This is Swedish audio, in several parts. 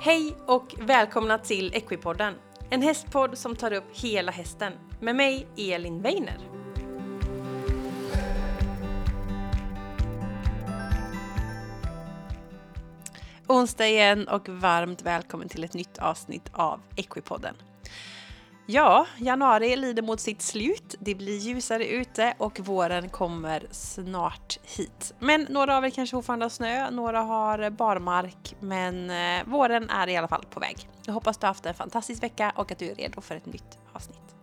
Hej och välkomna till Equipodden, en hästpodd som tar upp hela hästen med mig Elin Weiner. Onsdag igen och varmt välkommen till ett nytt avsnitt av Equipodden. Ja, januari lider mot sitt slut. Det blir ljusare ute och våren kommer snart hit. Men några av er kanske fortfarande har snö, några har barmark, men eh, våren är i alla fall på väg. Jag hoppas du har haft en fantastisk vecka och att du är redo för ett nytt avsnitt.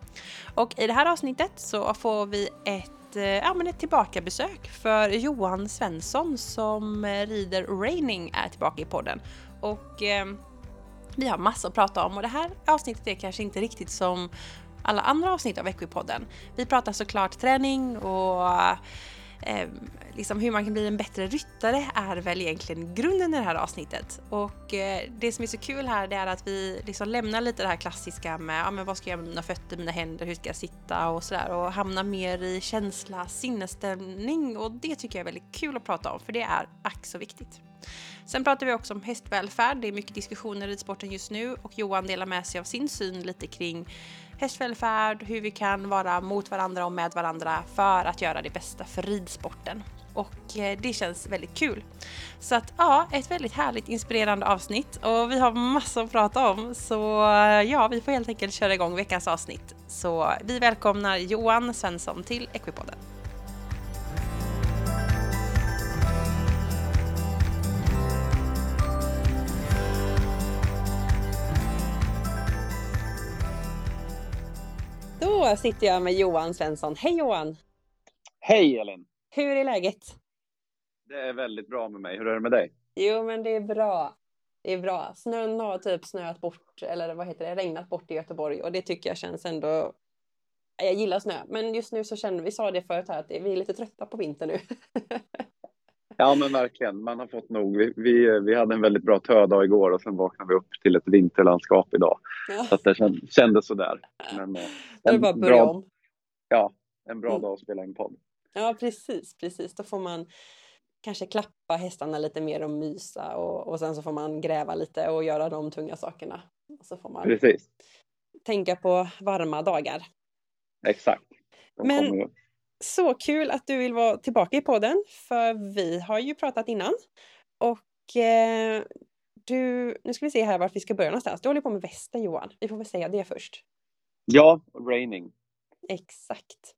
Och i det här avsnittet så får vi ett, eh, ja, men ett tillbakabesök för Johan Svensson som eh, rider Raining är tillbaka i podden. Och vi har massor att prata om och det här avsnittet är kanske inte riktigt som alla andra avsnitt av Equipodden. Vi pratar såklart träning och eh, liksom hur man kan bli en bättre ryttare är väl egentligen grunden i det här avsnittet. Och eh, det som är så kul här det är att vi liksom lämnar lite det här klassiska med ja, men vad ska jag göra med mina fötter, mina händer, hur ska jag sitta och sådär och hamnar mer i känsla, sinnesstämning och det tycker jag är väldigt kul att prata om för det är ack så viktigt. Sen pratar vi också om hästvälfärd. Det är mycket diskussioner i ridsporten just nu och Johan delar med sig av sin syn lite kring hästvälfärd, hur vi kan vara mot varandra och med varandra för att göra det bästa för ridsporten. Och eh, det känns väldigt kul. Så att ja, ett väldigt härligt inspirerande avsnitt och vi har massor att prata om. Så eh, ja, vi får helt enkelt köra igång veckans avsnitt. Så vi välkomnar Johan Svensson till Equipodden. Då sitter jag med Johan Svensson. Hej Johan! Hej Elin! Hur är läget? Det är väldigt bra med mig. Hur är det med dig? Jo, men det är bra. Det är bra. Snön har typ snöat bort, eller vad heter det, regnat bort i Göteborg och det tycker jag känns ändå... Jag gillar snö, men just nu så känner vi, sa det förut här, att vi är lite trötta på vintern nu. ja, men verkligen. Man har fått nog. Vi, vi, vi hade en väldigt bra tödag igår och sen vaknade vi upp till ett vinterlandskap idag. Ja. Så det kändes sådär. Men, eh, det är bara att börja bra, om. Ja, en bra mm. dag att spela in podd. Ja, precis, precis. Då får man kanske klappa hästarna lite mer och mysa och, och sen så får man gräva lite och göra de tunga sakerna. Och så får man precis. tänka på varma dagar. Exakt. De Men så kul att du vill vara tillbaka i podden, för vi har ju pratat innan. Och eh, du, nu ska vi se här vart vi ska börja någonstans. Du håller på med västen Johan, vi får väl säga det först. Ja, raining. Exakt.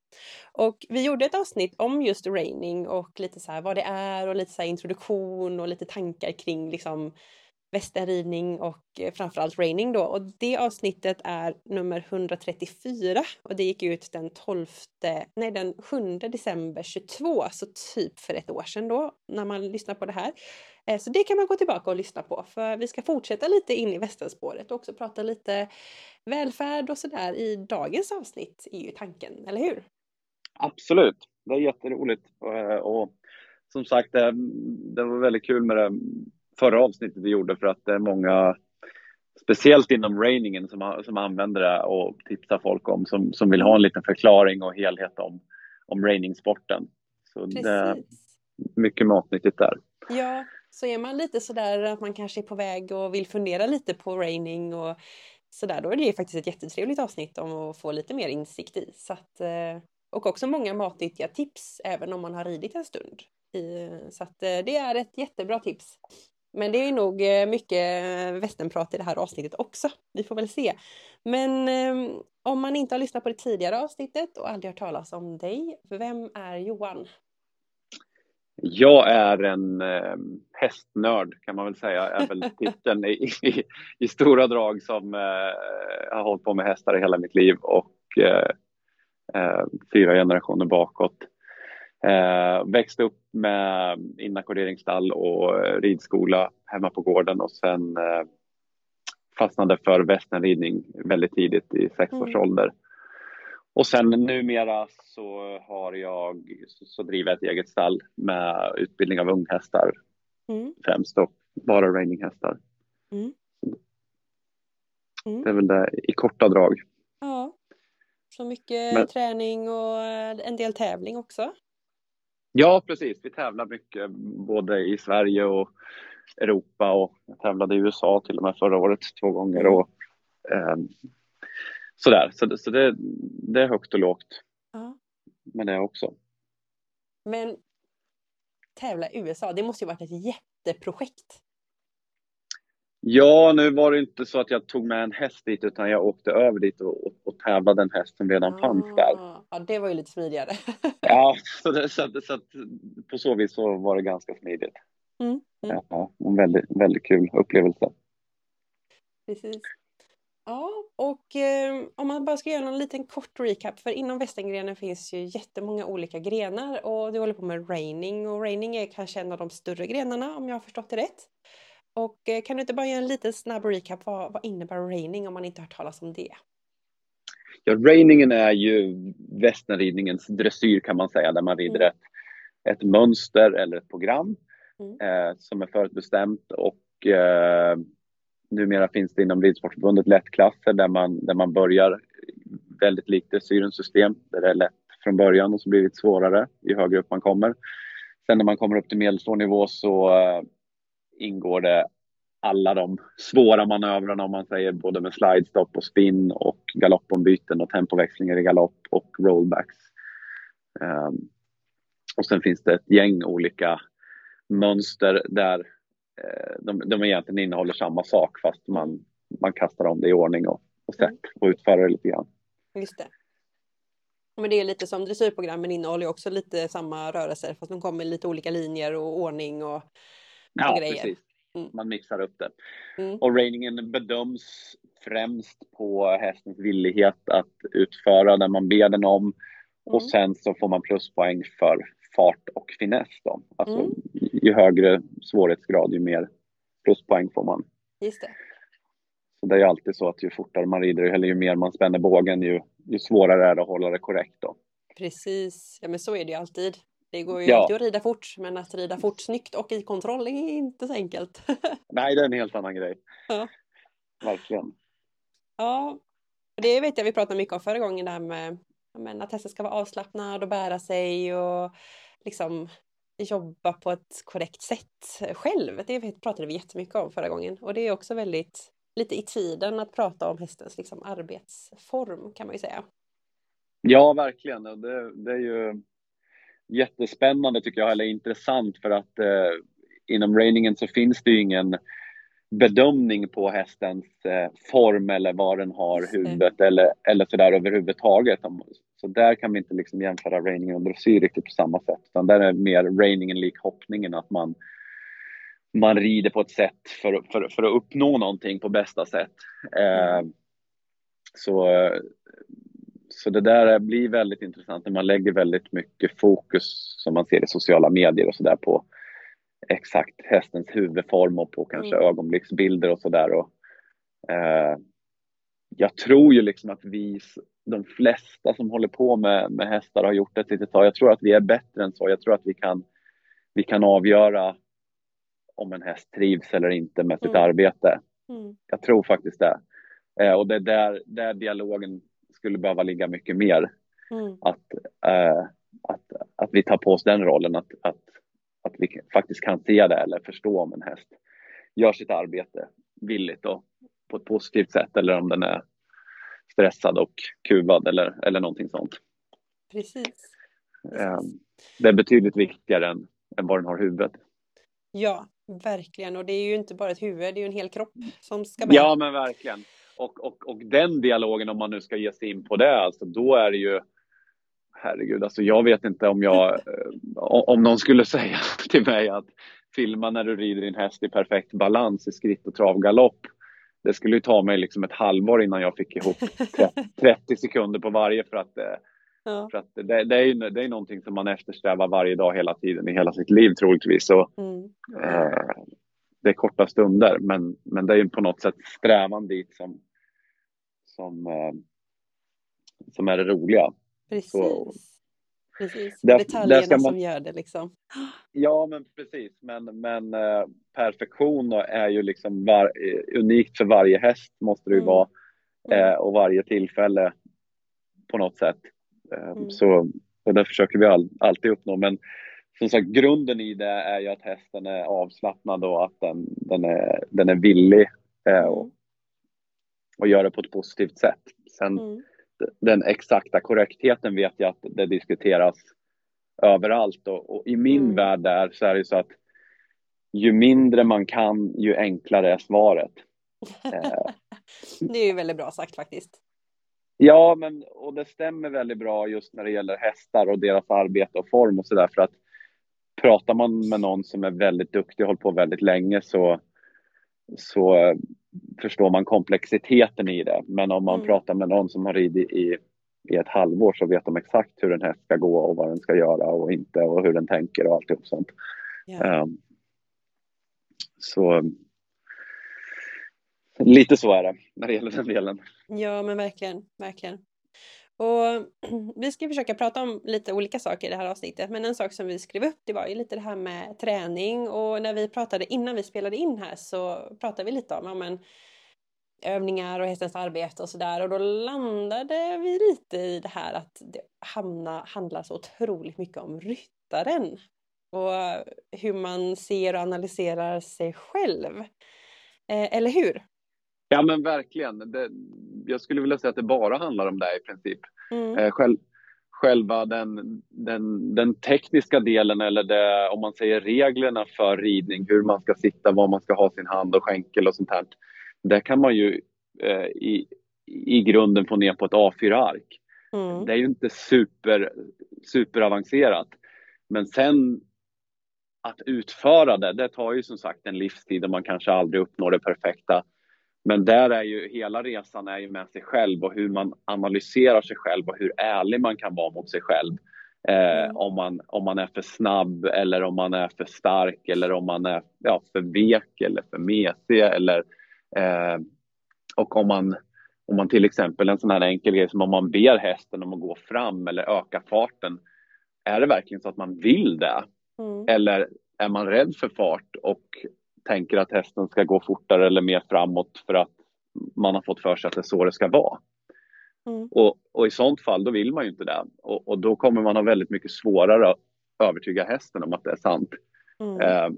Och vi gjorde ett avsnitt om just raining och lite så här vad det är och lite så introduktion och lite tankar kring liksom västenridning och eh, framförallt raining då. Och det avsnittet är nummer 134 och det gick ut den 12, nej den 7 december 22, så typ för ett år sedan då när man lyssnar på det här. Eh, så det kan man gå tillbaka och lyssna på för vi ska fortsätta lite in i västenspåret och också prata lite välfärd och sådär i dagens avsnitt är ju tanken, eller hur? Absolut, det är jätteroligt eh, och som sagt det var väldigt kul med det förra avsnittet vi gjorde för att det är många, speciellt inom rainingen, som, som använder det och tipsar folk om, som, som vill ha en liten förklaring och helhet om, om rainingsporten. Så Precis. det är mycket matnyttigt där. Ja, så är man lite sådär att man kanske är på väg och vill fundera lite på raining och sådär, då är det faktiskt ett jättetrevligt avsnitt om att få lite mer insikt i. Så att, eh, och också många matnyttiga tips även om man har ridit en stund. Så att eh, det är ett jättebra tips. Men det är nog eh, mycket västernprat i det här avsnittet också. Vi får väl se. Men eh, om man inte har lyssnat på det tidigare avsnittet och aldrig hört talas om dig, vem är Johan? Jag är en eh, hästnörd kan man väl säga, är väl titeln i, i, i, stora drag som eh, har hållit på med hästar i hela mitt liv och eh, eh fyra generationer bakåt. Eh, växte upp med inackorderingsstall och ridskola hemma på gården och sen eh, fastnade för västernridning väldigt tidigt i sex års mm. ålder. Och sen numera så har jag, så, så driver jag ett eget stall med utbildning av unghästar mm. främst och bara reininghästar. Mm. Mm. Det är väl det i korta drag. Ja, så mycket Men, träning och en del tävling också. Ja, precis. Vi tävlar mycket både i Sverige och Europa och jag tävlade i USA till och med förra året två gånger. Och, eh, sådär, så, så det, det är högt och lågt Ja. med det också. Men tävla i USA, det måste ju varit ett jätteprojekt. Ja, nu var det inte så att jag tog med en häst dit utan jag åkte över dit och, och, tävlade en häst som redan fanns där. Ah, Ja, det var ju lite smidigare. Ja, så, det, så, att, så att på så vis så var det ganska smidigt. Mm, mm, Ja, en väldigt, väldigt kul upplevelse. precis. Ja, och eh, om man bara ska göra någon liten kort recap, för inom västerngrenen finns ju jättemånga olika grenar och du håller på med raining och raining är kanske en av de större grenarna om jag har förstått det rätt. Och eh, kan du inte bara göra en liten snabb recap, vad, vad innebär raining om man inte har hört talas om det? Ja, reiningen är ju västernridningens dressyr kan man säga, där man rider Mm. ett, ett mönster eller ett program Mm. eh, som är förutbestämt och eh, numera finns det inom Ridsportförbundet lättklasser där man, där man börjar väldigt likt dressyrens system, där det är lätt från början och så blir det svårare ju högre upp man kommer. Sen när man kommer upp till medelstor nivå så eh, ingår det alla de svåra manövrarna om man säger både med slidestopp och spin och galoppombyten och tempoväxlingar i galopp och rollbacks. Um, och sen finns det ett gäng olika mönster där eh, de, de egentligen innehåller samma sak fast man, man kastar om det i ordning och, och sätt och utför det lite grann. Just det. Men det är lite som dressyrprogrammen innehåller också lite samma rörelser fast de kommer i lite olika linjer och ordning och Ja, grejer. precis. Mm. Man mixar upp det. Mm. Och reiningen bedöms främst på hästens villighet att utföra det man ber den om. Och Mm. sen så får man pluspoäng för fart och finess. Då. Alltså, Mm. Ju högre svårighetsgrad, ju mer pluspoäng får man. Just det. Så det är ju alltid så att ju fortare man rider, eller ju mer man spänner bågen, ju, ju svårare är det att hålla det korrekt. Då. Precis. Ja men så är det ju alltid. Det går ju Ja. alltid att rida fort men att rida fort snyggt och i kontroll är inte så enkelt. Nej, det är en helt annan grej. Ja. Verkligen. Ja, det vet jag vi pratade mycket om förra gången där med ja, men att hästen ska vara avslappnad och bära sig och liksom jobba på ett korrekt sätt själv. Det pratade vi jättemycket om förra gången och det är också väldigt lite i tiden att prata om hästens liksom arbetsform kan man ju säga. Ja, verkligen. Det, det är ju jättespännande tycker jag, eller intressant för att eh, inom reiningen så finns det ju ingen bedömning på hästens eh, form eller var den har huvudet eller, eller sådär överhuvudtaget. Så där kan vi inte liksom jämföra reiningen och dressyr riktigt på samma sätt. Utan där är mer reiningen lik hoppningen, att man, man rider på ett sätt för, för, för att uppnå någonting på bästa sätt. Eh, så, så det där blir väldigt intressant när man lägger väldigt mycket fokus, som man ser i sociala medier och sådär, på exakt hästens huvudform och på kanske Mm. ögonblicksbilder och sådär. Eh, jag tror ju liksom att vi, de flesta som håller på med, med hästar har gjort det ett litet tag. Jag tror att vi är bättre än så. Jag tror att vi kan, vi kan avgöra om en häst trivs eller inte med sitt Mm. arbete. Mm. Jag tror faktiskt det. Eh, och det är där, där dialogen skulle behöva ligga mycket mer. Mm. Att, eh, att, att vi tar på oss den rollen, att, att, att vi faktiskt kan se det eller förstå om en häst gör sitt arbete villigt och på ett positivt sätt eller om den är stressad och kuvad eller, eller någonting sånt. Precis. Eh, det är betydligt viktigare än, än vad den har huvudet. Ja, verkligen. Och det är ju inte bara ett huvud, det är ju en hel kropp som ska med. Ja, men verkligen. Och, och, och den dialogen, om man nu ska ge sig in på det, alltså då är det ju Herregud, alltså jag vet inte om jag, eh, om någon skulle säga till mig att filma när du rider din häst i perfekt balans i skritt och travgalopp. Det skulle ju ta mig liksom ett halvår innan jag fick ihop 30, 30 sekunder på varje för att, eh, Ja. för att det, det, är det är någonting som man eftersträvar varje dag hela tiden i hela sitt liv troligtvis. Så, Mm. Eh, det är korta stunder, men, men det är ju på något sätt strävan dit som, som, eh, som är det roliga. Precis. Så- Precis. Där- Detaljerna där ska man- som gör det liksom. Ja, men precis. Men, men eh, perfektion är ju liksom var, eh, unikt för varje häst måste det ju Mm. vara. Mm. Eh, och varje tillfälle på något sätt. Eh, Mm. så, och det försöker vi all, alltid uppnå. Men som sagt, grunden i det är ju att hästen är avslappnad och att den, den, är, den är villig eh, och, Mm. Och gör det på ett positivt sätt. Sen Mm. den exakta korrektheten vet jag att det diskuteras överallt och, och i min Mm. värld där så är det så att ju mindre man kan, ju enklare är svaret. Eh, Det är ju väldigt bra sagt faktiskt. Ja, men och det stämmer väldigt bra just när det gäller hästar och deras arbete och form och så där för att pratar man med någon som är väldigt duktig och hållit på väldigt länge så, så förstår man komplexiteten i det. Men om man Mm. pratar med någon som har ridit i, i ett halvår så vet de exakt hur en häst ska gå och vad den ska göra och inte och hur den tänker och alltihop sånt. Ja. Um, så lite så är det när det gäller den delen. Ja, men verkligen, verkligen. Och vi ska försöka prata om lite olika saker i det här avsnittet, men en sak som vi skrev upp det var ju lite det här med träning och när vi pratade innan vi spelade in här så pratade vi lite om ja, men, övningar och hästens arbete och sådär och då landade vi lite i det här att det hamna, handlar så otroligt mycket om ryttaren och hur man ser och analyserar sig själv. Eh, eller hur? Ja men verkligen. Det, jag skulle vilja säga att det bara handlar om det i princip. Mm. Eh, själv, själva den, den, den tekniska delen eller det, om man säger reglerna för ridning, hur man ska sitta, var man ska ha sin hand och skänkel och sånt här. Det kan man ju eh, i, i grunden få ner på ett A4-ark. Mm. Det är ju inte super, superavancerat. Men sen att utföra det, det tar ju som sagt en livstid och man kanske aldrig uppnår det perfekta. Men där är ju hela resan är ju med sig själv och hur man analyserar sig själv och hur ärlig man kan vara mot sig själv. Eh, Mm. om, man, om man är för snabb eller om man är för stark eller om man är ja, för vek eller för mesig eller eh, och om man, om man till exempel en sån här enkel grej som om man ber hästen om att gå fram eller öka farten. Är det verkligen så att man vill det? Mm. Eller är man rädd för fart och tänker att hästen ska gå fortare eller mer framåt för att man har fått för sig att det är så det ska vara? Mm. Och, och i sånt fall, då vill man ju inte det. Och, och då kommer man ha väldigt mycket svårare att övertyga hästen om att det är sant. Mm. Eh,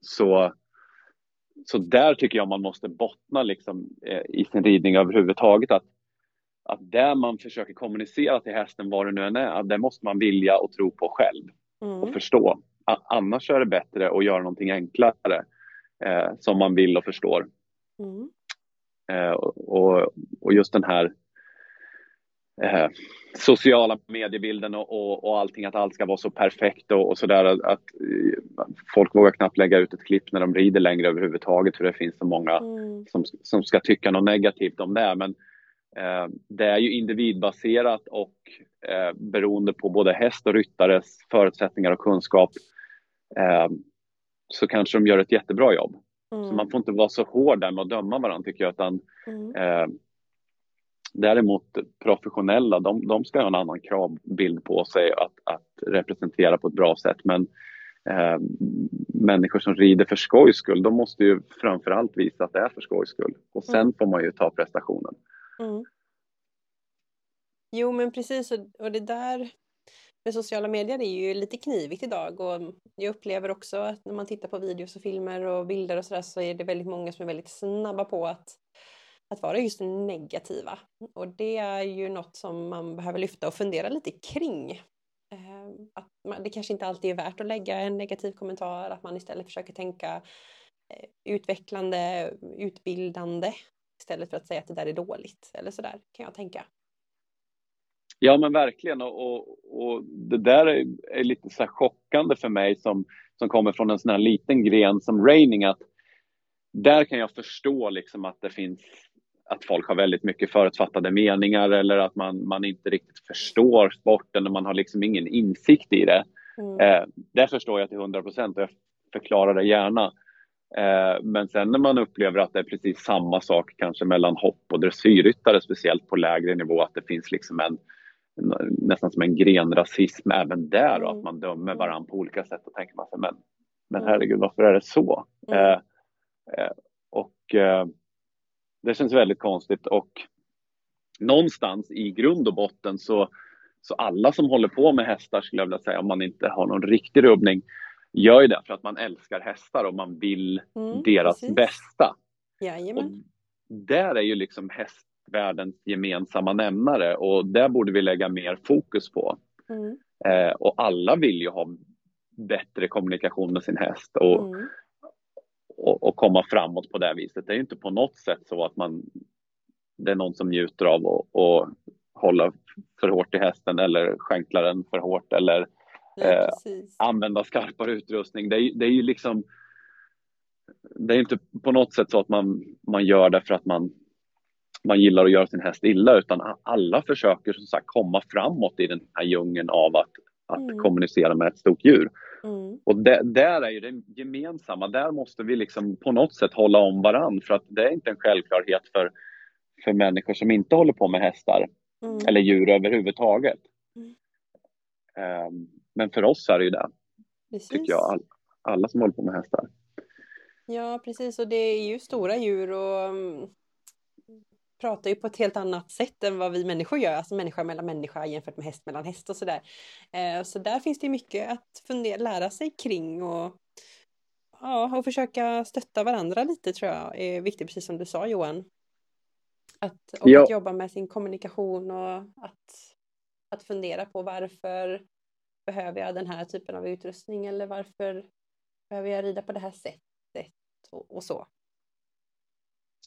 så, så där tycker jag man måste bottna liksom, eh, i sin ridning överhuvudtaget. Att, att där man försöker kommunicera till hästen vad det nu än är, det måste man vilja och tro på själv och Mm. förstå. A- Annars är det bättre att göra någonting enklare eh, som man vill och förstår. Mm. Eh, och, och just den här eh, sociala mediebilden och, och, och allting, att allt ska vara så perfekt och, och sådär. Att, att eh, folk vågar knappt lägga ut ett klipp när de rider längre överhuvudtaget för det finns så många Mm. som, som ska tycka något negativt om det. Men eh, det är ju individbaserat och eh, beroende på både häst och ryttares förutsättningar och kunskap eh, så kanske de gör ett jättebra jobb. Så Mm. man får inte vara så hård där med att döma varandra tycker jag. Utan, Mm. eh, däremot professionella, de, de ska ha en annan kravbild på sig att, att representera på ett bra sätt. Men eh, människor som rider för skojs skull, de måste ju framförallt visa att det är för skojs skull. Och sen Mm. får man ju ta prestationen. Mm. Jo, men precis. Och, och det där med sociala medier är ju lite knivigt idag. Och jag upplever också att när man tittar på videos och filmer och bilder och sådär så är det väldigt många som är väldigt snabba på att, att vara just negativa. Och det är ju något som man behöver lyfta och fundera lite kring. Ehm, att man, det kanske inte alltid är värt att lägga en negativ kommentar, att man istället försöker tänka eh, utvecklande, utbildande istället för att säga att det där är dåligt eller sådär kan jag tänka. Ja men verkligen och, och, och det där är, är lite så här chockande för mig som, som kommer från en sån här liten gren som raining att där kan jag förstå liksom att det finns att folk har väldigt mycket förutfattade meningar eller att man, man inte riktigt förstår sporten och man har liksom ingen insikt i det. Mm. Eh, det förstår jag till 100 procent och jag förklarar det gärna. Eh, men sen när man upplever att det är precis samma sak kanske mellan hopp och dressyrryttare, speciellt på lägre nivå, att det finns liksom en, en nästan som en grenrasism även där och Mm. att man dömer Mm. varandra på olika sätt. Då tänker man sig, men, men Mm. herregud, varför är det så? Mm. Eh, eh, och eh, det känns väldigt konstigt och någonstans i grund och botten så, Så alla som håller på med hästar skulle jag vilja säga, om man inte har någon riktig rubbning, gör ju det för att man älskar hästar och man vill Mm, deras precis. bästa. Och Jajamän. där är ju liksom hästvärldens gemensamma nämnare och där borde vi lägga mer fokus på. Mm, Eh, och alla vill ju ha bättre kommunikation med sin häst och, mm, och, och komma framåt på det viset. Det är ju inte på något sätt så att man det är någon som njuter av att hålla för hårt i hästen eller skänkla den för hårt eller ja, eh, använda skarpare utrustning. Det är, det är ju liksom det är inte på något sätt så att man, man gör det för att man, man gillar att göra sin häst illa utan alla försöker som sagt komma framåt i den här djungeln av att, att Mm. kommunicera med ett stort djur. Mm, Och det, där är ju det gemensamma, där måste vi liksom på något sätt hålla om varann för att det är inte en självklarhet för, för människor som inte håller på med hästar mm, eller djur överhuvudtaget. Ehm, Men för oss är det ju det, precis. tycker jag, all, alla som håller på med hästar. Ja, precis. Och det är ju stora djur och mm, pratar ju på ett helt annat sätt än vad vi människor gör. Alltså människa mellan människa jämfört med häst mellan häst och sådär. Eh, så där finns det mycket att fundera, lära sig kring och, ja, och försöka stötta varandra lite tror jag är viktigt, precis som du sa Johan. Att, och Ja. att jobba med sin kommunikation och att, att fundera på varför behöver jag den här typen av utrustning eller varför behöver jag rida på det här sättet och, och så.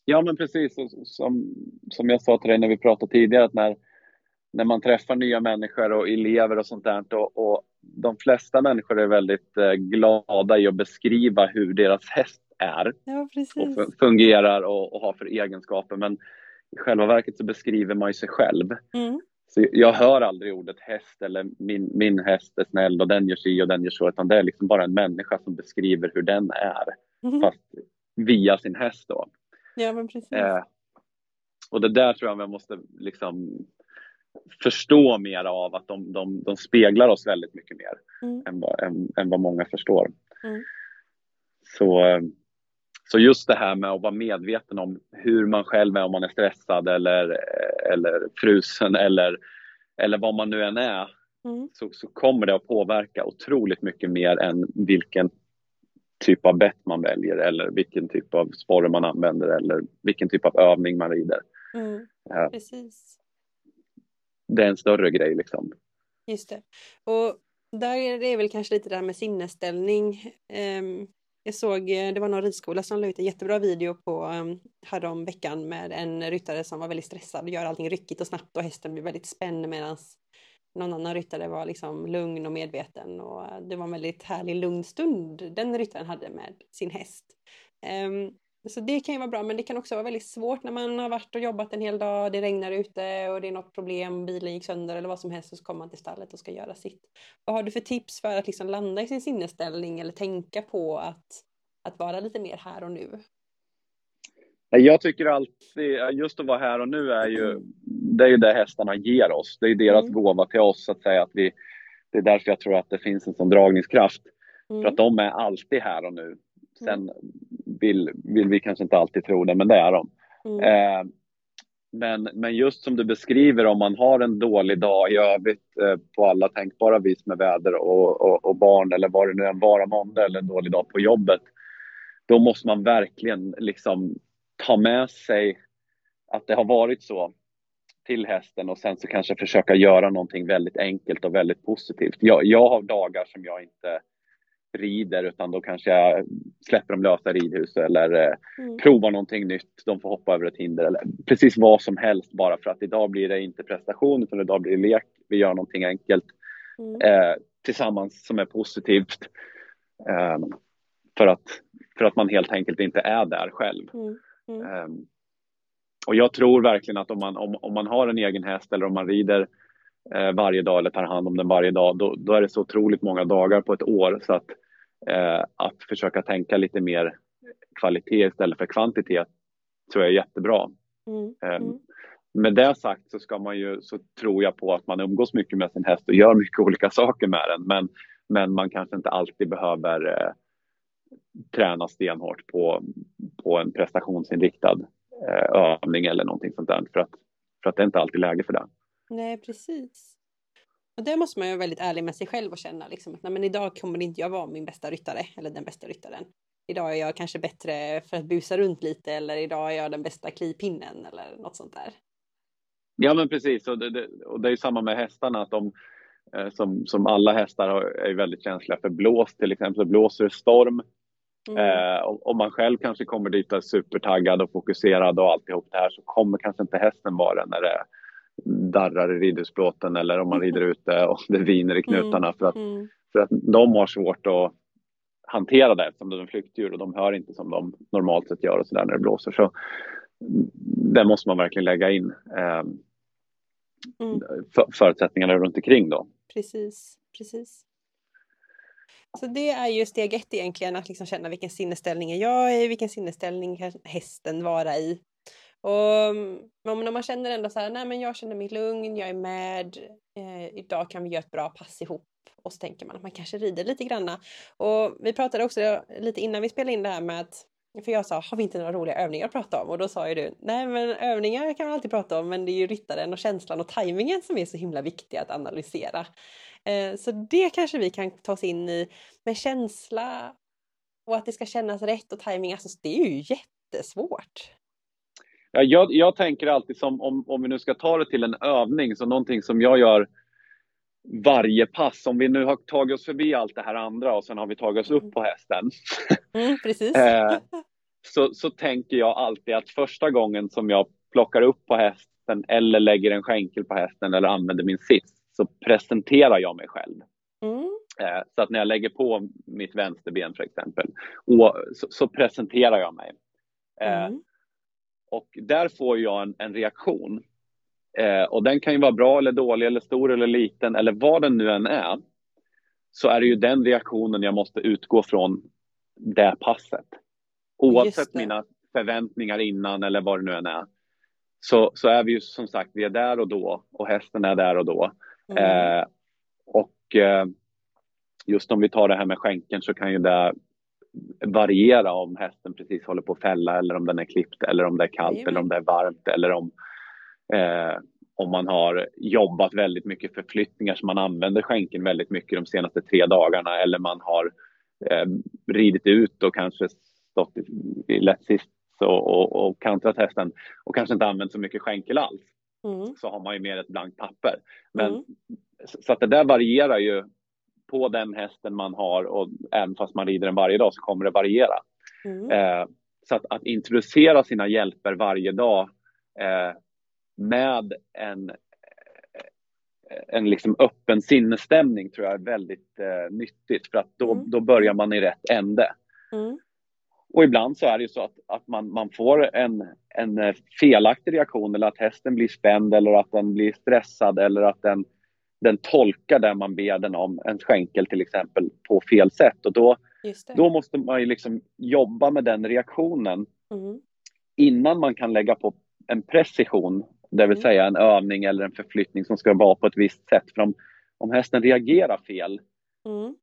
Ja, men precis. Som, som jag sa till dig när vi pratade tidigare, att när, när man träffar nya människor och elever och sånt där, och, och de flesta människor är väldigt eh, glada i att beskriva hur deras häst är Ja, och fungerar och, och har för egenskaper. Men i själva verket så beskriver man ju sig själv. Mm. Så jag hör aldrig ordet häst eller min, min häst är snäll och den gör si och den gör så, utan det är liksom bara en människa som beskriver hur den är, fast via sin häst då. Ja, men precis. Eh, och det där tror jag man måste liksom förstå mer av, att de, de, de speglar oss väldigt mycket mer Mm. än, vad, än, än vad många förstår. Mm. Så, eh, så just det här med att vara medveten om hur man själv är, om man är stressad eller, eller frusen eller, eller vad man nu än är, Mm. så, så kommer det att påverka otroligt mycket mer än vilken typ av bett man väljer eller vilken typ av sporre man använder eller vilken typ av övning man rider. Mm. Ja. Precis. Det är en större grej liksom. Just det. Och där är det väl kanske lite det här med sinnesställning. Ehm, jag såg, eh, det var någon ridskola som la ut en jättebra video på um, härom veckan med en ryttare som var väldigt stressad och gör allting ryckigt och snabbt och hästen blir väldigt spänd medan någon annan ryttare var liksom lugn och medveten och det var en väldigt härlig lugn stund den ryttaren hade med sin häst. Um, så det kan ju vara bra men det kan också vara väldigt svårt när man har varit och jobbat en hel dag, det regnar ute och det är något problem, bilen gick sönder eller vad som helst och så kommer man till stallet och ska göra sitt. Vad har du för tips för att liksom landa i sin sinnesställning eller tänka på att, att vara lite mer här och nu? Jag tycker alltid, just att vara här och nu är ju, det är ju det hästarna ger oss. Det är deras Mm. gåva till oss att säga. Att vi, det är därför jag tror att det finns en sån dragningskraft. Mm. För att de är alltid här och nu. Sen vill, vill vi kanske inte alltid tro det, men det är de. Mm. Eh, men, men just som du beskriver, om man har en dålig dag i övrigt eh, på alla tänkbara vis med väder och, och, och barn eller vad det nu än vara måndag eller en dålig dag på jobbet. Då måste man verkligen liksom ta med sig att det har varit så till hästen och sen så kanske försöka göra någonting väldigt enkelt och väldigt positivt. Jag, jag har dagar som jag inte rider utan då kanske jag släpper dem lösa i ridhuset eller eh, Mm. provar någonting nytt, de får hoppa över ett hinder eller precis vad som helst bara för att idag blir det inte prestation utan idag blir det lek. Vi gör någonting enkelt Mm. eh, tillsammans som är positivt. Eh, för, att, för att man helt enkelt inte är där själv. Mm. Eh, och jag tror verkligen att om man, om, om man har en egen häst eller om man rider eh, varje dag eller tar hand om den varje dag, då, då är det så otroligt många dagar på ett år så att, eh, att försöka tänka lite mer kvalitet istället för kvantitet tror jag är jättebra. Mm. Eh, Mm. Med det sagt så ska man ju, så tror jag på att man umgås mycket med sin häst och gör mycket olika saker med den. Men, men man kanske inte alltid behöver eh, träna stenhårt på, på en prestationsinriktad eh, övning eller någonting sånt där. För att, för att det är inte alltid läge för det. Nej, precis. Och det måste man ju vara väldigt ärlig med sig själv och känna liksom att nej, men idag kommer inte jag vara min bästa ryttare eller den bästa ryttaren. Idag är jag kanske bättre för att busa runt lite eller idag är jag den bästa klipinnen eller något sånt där. Ja men precis och det, det, och det är samma med hästarna att de eh, som, som alla hästar är väldigt känsliga för blås till exempel. Blåser det storm mm. eh, om man själv kanske kommer dit och är supertaggad och fokuserad och alltihop det här så kommer kanske inte hästen vara när det darrar i ridhusplåten eller om man rider ute och det viner i knutarna mm. för, att, mm. för att de har svårt att hantera det eftersom de är flyktdjur och de hör inte som de normalt sett gör och så där när det blåser. Så det måste man verkligen lägga in eh, mm. för, förutsättningarna runt omkring då. Precis, precis. Så det är ju steg ett egentligen, att liksom känna vilken sinnesställning är jag i, vilken sinnesställning kan hästen vara i. Och om man känner ändå så här, nej men jag känner mig lugn, jag är med, eh, idag kan vi göra ett bra pass ihop. Och så tänker man att man kanske rider lite granna. Och vi pratade också lite innan vi spelade in det här med att för jag sa, har vi inte några roliga övningar att prata om? Och då sa ju du, nej men övningar kan man alltid prata om men det är ju ryttaren och känslan och tajmingen som är så himla viktiga att analysera. Eh, så det kanske vi kan ta oss in i med känsla och att det ska kännas rätt och tajming, alltså det är ju jättesvårt. Ja, jag, jag tänker alltid som om, om vi nu ska ta det till en övning, så någonting som jag gör varje pass. Om vi nu har tagit oss förbi allt det här andra och sen har vi tagit oss upp mm. på hästen. Mm, precis. Eh, så, så tänker jag alltid att första gången som jag plockar upp på hästen eller lägger en skänkel på hästen eller använder min sits så presenterar jag mig själv. Mm. Eh, så att när jag lägger på mitt vänsterben för exempel och, så, så presenterar jag mig. Eh, mm. Och där får jag en, en reaktion. Eh, och den kan ju vara bra eller dålig eller stor eller liten eller vad den nu än är. Så är det ju den reaktionen jag måste utgå från det passet. Oavsett mina förväntningar innan eller vad det nu än är. Så, så är vi ju som sagt, vi är där och då och hästen är där och då. Mm. Eh, och eh, just om vi tar det här med skänken så kan ju det variera om hästen precis håller på att fälla eller om den är klippt eller om det är kallt Jajamän. eller om det är varmt eller om, eh, om man har jobbat väldigt mycket förflyttningar så man använder skänken väldigt mycket de senaste tre dagarna eller man har eh, ridit ut och kanske stått i, i lätt sist och, och, och kantrat hästen och kanske inte använt så mycket skänkel alls. Mm. Så har man ju mer ett blankt papper. Men, mm. Så att det där varierar ju på den hästen man har och även fast man rider den varje dag så kommer det variera. Mm. Eh, så att, att, introducera sina hjälper varje dag eh, med en, eh, en liksom öppen sinnesstämning tror jag är väldigt eh, nyttigt för att då, mm. då börjar man i rätt ände. Mm. Och ibland så är det ju så att, att man, man får en, en eh, felaktig reaktion eller att hästen blir spänd eller att den blir stressad eller att den den tolkar det man ber den om, en skänkel till exempel, på fel sätt. Och då, då måste man ju liksom jobba med den reaktionen mm. innan man kan lägga på en precision, det vill mm. säga en övning eller en förflyttning som ska vara på ett visst sätt. För om, om hästen reagerar fel, mm.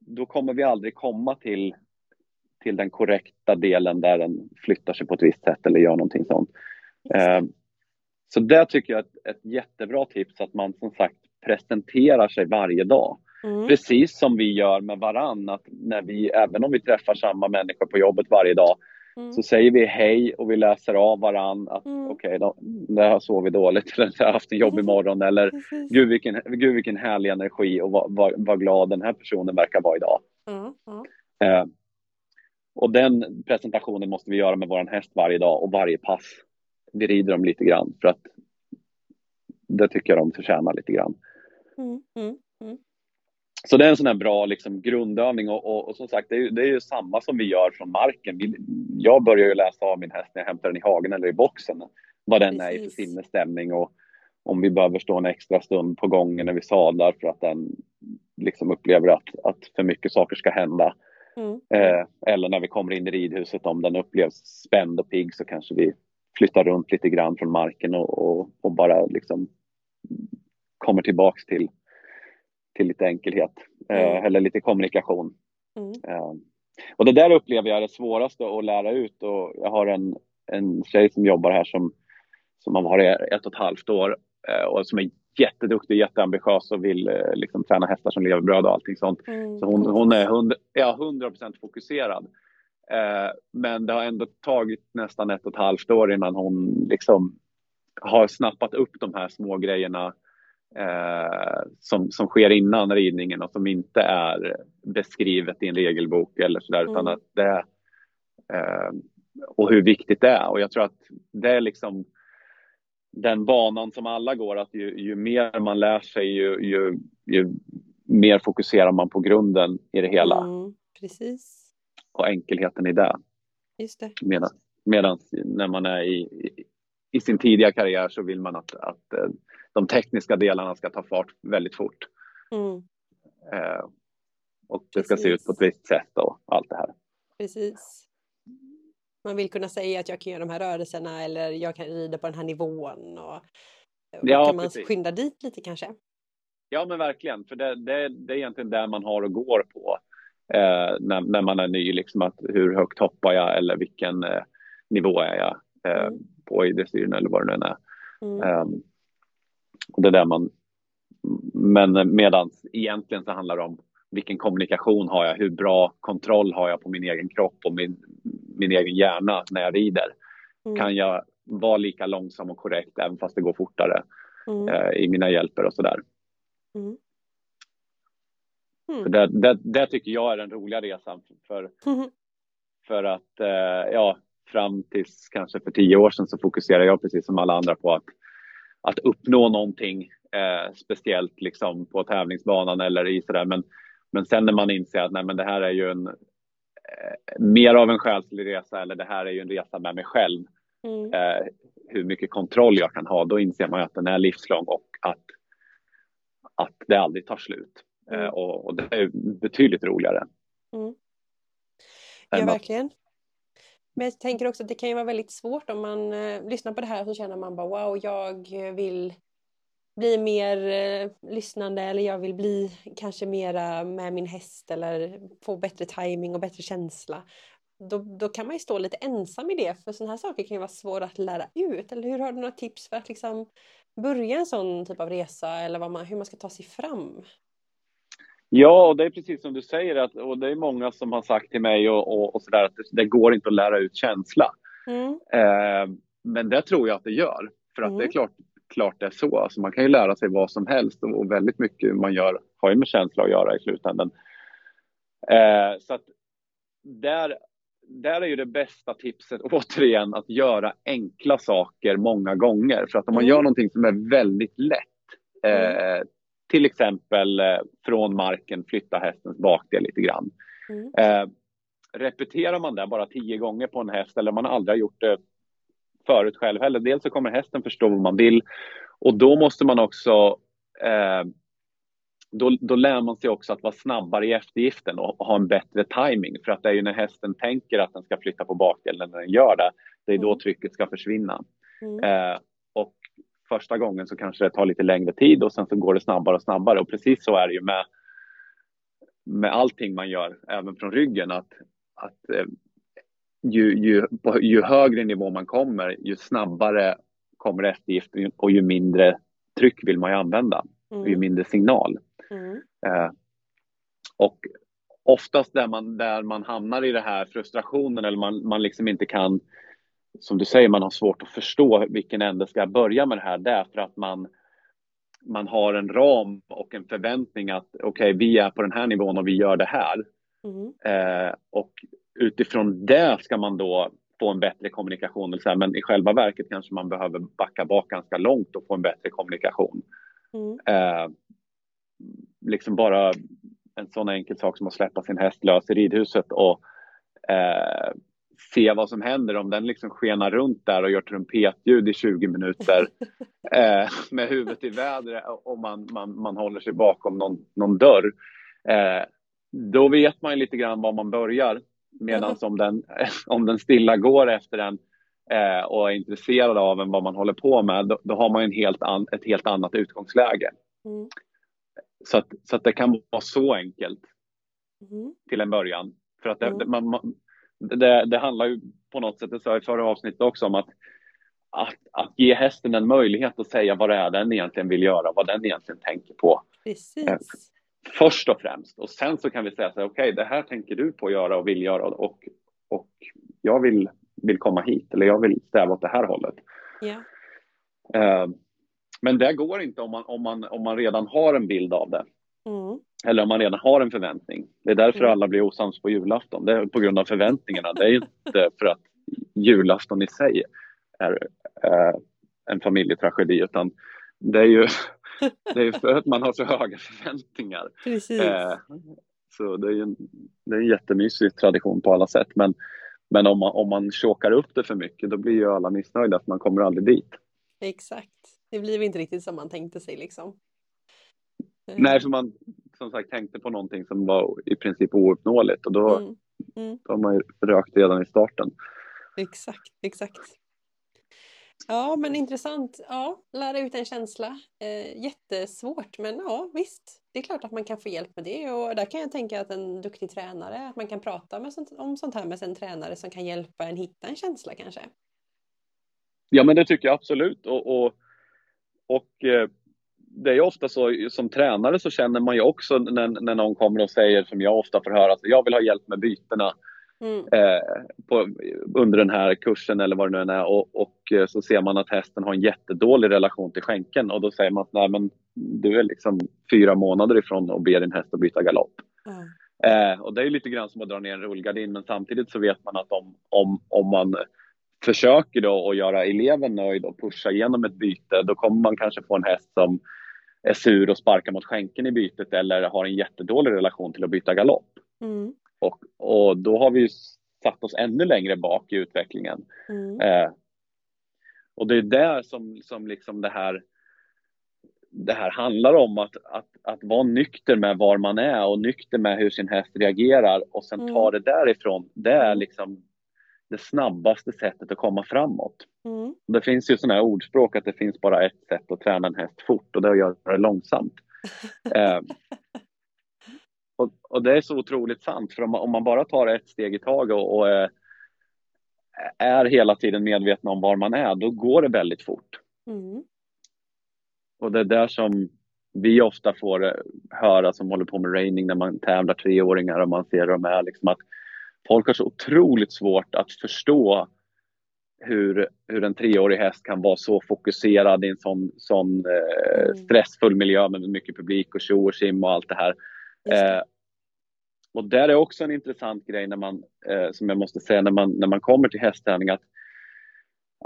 då kommer vi aldrig komma till, till den korrekta delen där den flyttar sig på ett visst sätt eller gör någonting sånt. Eh, så det tycker jag är ett, ett jättebra tips att man som sagt presenterar sig varje dag. Mm. Precis som vi gör med varann, att när vi, även om vi träffar samma människor på jobbet varje dag, mm. så säger vi hej och vi läser av varann att mm. okej, okay, det har sovit dåligt eller jag har haft en jobbig morgon eller gud vilken, gud vilken härlig energi och vad, vad, vad glad den här personen verkar vara idag. Mm. mm. Eh, och den presentationen måste vi göra med vår häst varje dag och varje pass. Vi rider dem lite grann för att det tycker jag de förtjänar lite grann. Mm, mm, mm, Så det är en sån här bra liksom, grundövning och, och, och som sagt det är, det är ju samma som vi gör från marken. Vi, jag börjar ju läsa av min häst när jag hämtar den i hagen eller i boxen. Vad den Precis. är i för sinnesstämning och om vi behöver stå en extra stund på gången när vi sadlar för att den liksom upplever att, att för mycket saker ska hända. Mm. Eh, eller när vi kommer in i ridhuset om den upplevs spänd och pigg så kanske vi flyttar runt lite grann från marken och, och, och bara liksom kommer tillbaks till, till lite enkelhet eh, mm. eller lite kommunikation. Mm. Eh, och det där upplever jag är det svåraste att lära ut och jag har en, en tjej som jobbar här som, som har varit ett och ett halvt år eh, och som är jätteduktig, jätteambitiös och vill liksom träna hästar som levebröd och allting sånt. Mm. Så hon, hon är 100, ja, 100% fokuserad. Eh, men det har ändå tagit nästan ett och ett halvt år innan hon liksom har snappat upp de här små grejerna eh, som, som sker innan ridningen och som inte är beskrivet i en regelbok eller sådär, mm. utan att det eh, och hur viktigt det är. Och jag tror att det är liksom den banan som alla går, att ju, ju mer man lär sig, ju, ju, ju, mer fokuserar man på grunden i det hela. Mm, precis. Och enkelheten i det. Just det. Medan, medan när man är i, i, i, sin tidiga karriär så vill man att, att eh, de tekniska delarna ska ta fart väldigt fort. Mm. Eh, och det ska se ut på ett visst sätt och allt det här. Precis. Man vill kunna säga att jag kan göra de här rörelserna eller jag kan rida på den här nivån. Och, och ja, kan man precis. skynda dit lite kanske? Ja men verkligen, för det, det, det är egentligen där man har och går på eh, när, när man är ny. Liksom att hur högt hoppar jag eller vilken eh, nivå är jag eh, mm. på i dressyren eller vad det nu är. Mm. Um, det är där man, men medan egentligen så handlar det om vilken kommunikation har jag? Hur bra kontroll har jag på min egen kropp och min, min egen hjärna när jag rider? Mm. Kan jag vara lika långsam och korrekt även fast det går fortare mm. eh, i mina hjälper och sådär. Mm. Mm. Det, det, det, tycker jag är den roliga resan för, mm. för att eh, ja, fram tills kanske för tio år sedan så fokuserar jag precis som alla andra på att, att uppnå någonting eh, speciellt liksom på tävlingsbanan eller i sådär. Men men sen när man inser att nej, men det här är ju en eh, mer av en själslig resa eller det här är ju en resa med mig själv. Mm. Eh, hur mycket kontroll jag kan ha, då inser man att den är livslång och att, att det aldrig tar slut. Mm. Eh, och, och, det är betydligt roligare. Mm. Ja, verkligen. Men jag tänker också att det kan ju vara väldigt svårt om man eh, lyssnar på det här så känner man bara wow, jag vill bli mer eh, lyssnande eller jag vill bli kanske mera med min häst eller få bättre timing och bättre känsla. Då, då kan man ju stå lite ensam i det för sådana här saker kan ju vara svåra att lära ut. Eller hur har du några tips för att liksom börja en sån typ av resa eller vad man, hur man ska ta sig fram? Ja, och det är precis som du säger att, och det är många som har sagt till mig och, och, och sådär att det, det, går inte att lära ut känsla. Mm. Eh, men det tror jag att det gör. För att mm. det är mm. klart, klart det är så. Alltså man kan ju lära sig vad som helst och väldigt mycket man gör har ju med känsla att göra i slutändan. Eh, så att där, där är ju det bästa tipset återigen att göra enkla saker många gånger. För att om man mm. gör någonting som är väldigt lätt, eh, mm. Till exempel eh, från marken flytta hästens bakdel lite grann. Mm. Eh, repeterar man det bara tio gånger på en häst eller man aldrig har gjort det förut själv heller. Dels så kommer hästen förstå vad man vill och då måste man också eh, då, då lär man sig också att vara snabbare i eftergiften och, ha en bättre timing för att det är ju när hästen tänker att den ska flytta på bakdelen när den gör det, det är då mm. trycket ska försvinna. Mm. Eh, första gången så kanske det tar lite längre tid och sen så går det snabbare och snabbare och precis så är det ju med med allting man gör, även från ryggen, att, att eh, ju, ju, ju högre nivå man kommer, ju snabbare kommer eftergift och ju mindre tryck vill man ju använda, mm. ju mindre signal. Mm. Eh, och oftast där man, där man hamnar i det här frustrationen eller man, man liksom inte kan, som du säger, man har svårt att förstå vilken ände ska jag börja med det här, därför att man, man har en ram och en förväntning att okej, okay, vi är på den här nivån och vi gör det här. Mm. Eh, och utifrån det ska man då få en bättre kommunikation. så här, men i själva verket kanske man behöver backa bak ganska långt och få en bättre kommunikation. Mm. Eh, liksom bara en sån enkel sak som att släppa sin häst lös i ridhuset och eh, se vad som händer om den liksom skenar runt där och gör trumpetljud i 20 minuter eh, med huvudet i vädret och man, man, man håller sig bakom någon, någon dörr. Eh, då vet man lite grann var man börjar. Medan om den, om den stilla går efter en eh, och är intresserad av en vad man håller på med, då, då har man en helt an, ett helt annat utgångsläge. Mm. Så, att, så att det kan vara så enkelt mm. till en början. För att det, mm. man, man, det, det, handlar ju på något sätt, det sa jag i förra avsnittet också, om att att, att ge hästen en möjlighet att säga vad det är den egentligen vill göra, vad den egentligen tänker på. Precis. Eh, först och främst. Och sen så kan vi säga så här, okej, okay, det här tänker du på att göra och vill göra och, och jag vill, vill komma hit eller jag vill stäva åt det här hållet. Uh, men det går inte om man, om, man, om man redan har en bild av det. Mm. Eller om man redan har en förväntning. Det är därför mm. alla blir osams på julafton. Det är på grund av förväntningarna. Det är inte för att julafton i sig är uh, en familjetragedi utan det är ju det är för att man har så höga förväntningar. Precis. Eh, så det är, en, det är en jättemysig tradition på alla sätt. Men, men om man, om man chokar upp det för mycket då blir ju alla missnöjda för man kommer aldrig dit. Exakt. Det blir inte riktigt som man tänkte sig liksom. Nej, för man som sagt tänkte på någonting som var i princip ouppnåeligt och då, mm. Mm. då har man ju rökt redan i starten. Exakt, exakt. Ja, men intressant. Ja, lära ut en känsla. Eh, jättesvårt, men ja, visst. Det är klart att man kan få hjälp med det och där kan jag tänka att en duktig tränare, att man kan prata med sånt, om sånt här med en tränare som kan hjälpa en hitta en känsla kanske. Ja, men det tycker jag absolut. Och, och, och eh, det är ofta så som tränare så känner man ju också när, när någon kommer och säger som jag ofta får höra att jag vill ha hjälp med bytena. Mm. Eh, på, under den här kursen eller vad det nu är och, och, eh, så ser man att hästen har en jättedålig relation till skänken och då säger man nej men du är liksom fyra månader ifrån att be din häst att byta galopp. Mm. Eh, och det är lite grann som att dra ner en rullgardin men samtidigt så vet man att om, om, om man försöker då att göra eleven nöjd och pusha igenom ett byte då kommer man kanske få en häst som är sur och sparkar mot skänken i bytet eller har en jättedålig relation till att byta galopp. Mm. Och, och då har vi satt oss ännu längre bak i utvecklingen. Mm. Eh, och det är där som, som liksom det här det här handlar om att, att, att vara nykter med var man är och nykter med hur sin häst reagerar och sen mm. ta det därifrån. Det är mm. liksom det snabbaste sättet att komma framåt. Mm. Det finns ju sådana här ordspråk att det finns bara ett sätt att träna en häst fort och det är att göra det långsamt. eh, och, och, det är så otroligt sant, för om man, om man bara tar ett steg i taget och, och är, är hela tiden medveten om var man är, då går det väldigt fort. Mm. Och det är där som vi ofta får eh, höra som håller på med raining när man tävlar treåringar och man ser dem är liksom att folk har så otroligt svårt att förstå hur, hur en treårig häst kan vara så fokuserad i en sån, sån eh, mm. stressfull miljö med mycket publik och tjo och sim och allt det här. Eh, och där är också en intressant grej när man, eh, som jag måste säga när man, när man kommer till hästträning att,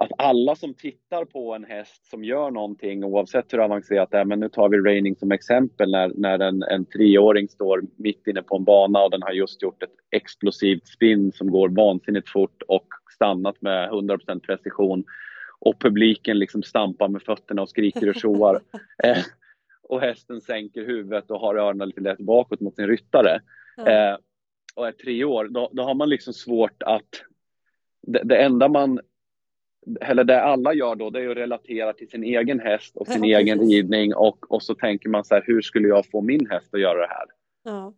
att alla som tittar på en häst som gör någonting oavsett hur avancerat det är, men nu tar vi raining som exempel när, när en, en treåring står mitt inne på en bana och den har just gjort ett explosivt spinn som går vansinnigt fort och stannat med 100% precision och publiken liksom stampar med fötterna och skriker och tjoar. eh, och hästen sänker huvudet och har öronen lite lätt bakåt mot sin ryttare mm. eh, och är tre år, då, då har man liksom svårt att... Det, det, enda man... Eller det alla gör då, det är att relatera till sin egen häst och sin ja, egen precis. ridning och, och så tänker man så här, hur skulle jag få min häst att göra det här? Ja.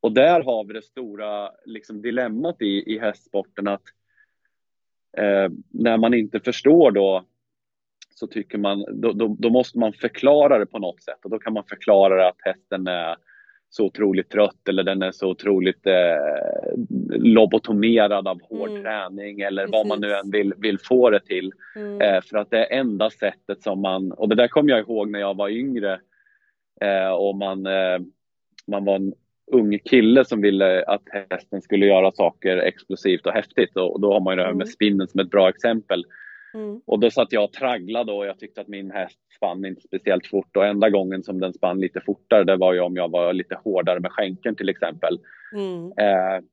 Och där har vi det stora liksom, dilemmat i, i hästsporten att eh, när man inte förstår då så tycker man, då, då, då, måste man förklara det på något sätt och då kan man förklara det att hästen är så otroligt trött eller den är så otroligt eh, lobotomerad av hård mm. träning eller Precis. vad man nu än vill, vill få det till. Mm. Eh, för att det är enda sättet som man, och det där kommer jag ihåg när jag var yngre eh, och man, eh, man var en ung kille som ville att hästen skulle göra saker explosivt och häftigt och, och då har man ju det här med mm. spinnen som ett bra exempel. Mm. Och då satt jag och tragglade och jag tyckte att min häst spann inte speciellt fort och enda gången som den spann lite fortare det var ju om jag var lite hårdare med skänken till exempel. Mm. Eh,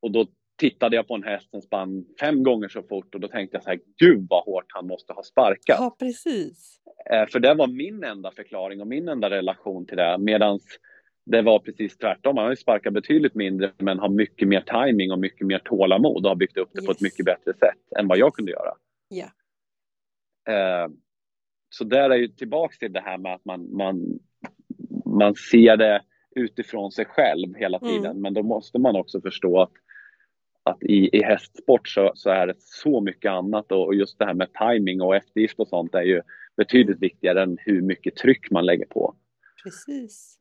och då tittade jag på en häst som spann fem gånger så fort och då tänkte jag så här, gud vad hårt han måste ha sparkat. Ja, precis. Eh, för det var min enda förklaring och min enda relation till det medans det var precis tvärtom. Han har ju sparkat betydligt mindre men har mycket mer timing och mycket mer tålamod och har byggt upp det yes. på ett mycket bättre sätt än vad jag kunde göra. Ja. Eh, så där är ju tillbaks till det här med att man, man, man ser det utifrån sig själv hela mm. tiden. Mm. Men då måste man också förstå att, att i, i hästsport så, så är det så mycket annat och, och just det här med timing och eftergift och sånt är ju betydligt viktigare än hur mycket tryck man lägger på. Precis.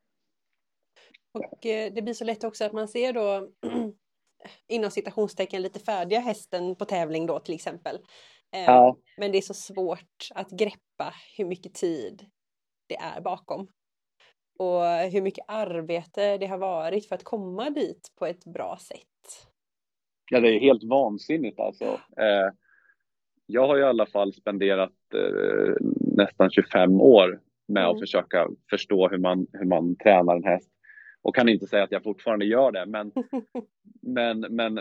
Och eh, det blir så lätt också att man ser då inom citationstecken lite färdiga hästen på tävling då till exempel. Eh, ja. Men det är så svårt att greppa hur mycket tid det är bakom. Och hur mycket arbete det har varit för att komma dit på ett bra sätt. Ja, det är helt vansinnigt alltså. Eh, jag har i alla fall spenderat eh, nästan 25 år med mm. att försöka förstå hur man, hur man tränar en häst. Och kan inte säga att jag fortfarande gör det, men, men, men,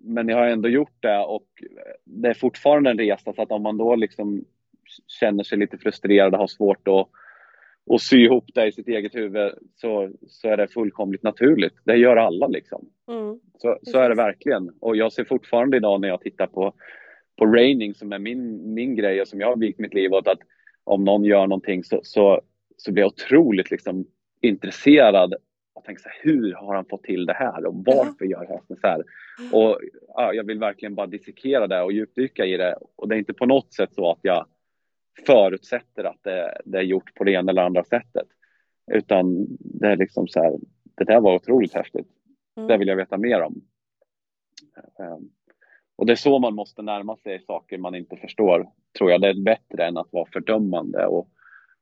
men jag har ändå gjort det och det är fortfarande en resa. Så att om man då liksom känner sig lite frustrerad och har svårt att och sy ihop det i sitt eget huvud så, så är det fullkomligt naturligt. Det gör alla liksom. Mm. Så, så är det verkligen. Och jag ser fortfarande idag när jag tittar på, på raining som är min, min grej och som jag har vikt mitt liv åt att om någon gör någonting så, så, så blir jag otroligt liksom intresserad och tänker så här, hur har han fått till det här och varför gör hästen så här? Och ja, jag vill verkligen bara dissekera det och djupdyka i det och det är inte på något sätt så att jag förutsätter att det, det, är gjort på det ena eller andra sättet. Utan det är liksom så här, det där var otroligt häftigt. Mm. Det vill jag veta mer om. Um, och det är så man måste närma sig saker man inte förstår, tror jag. Det är bättre än att vara fördömande och,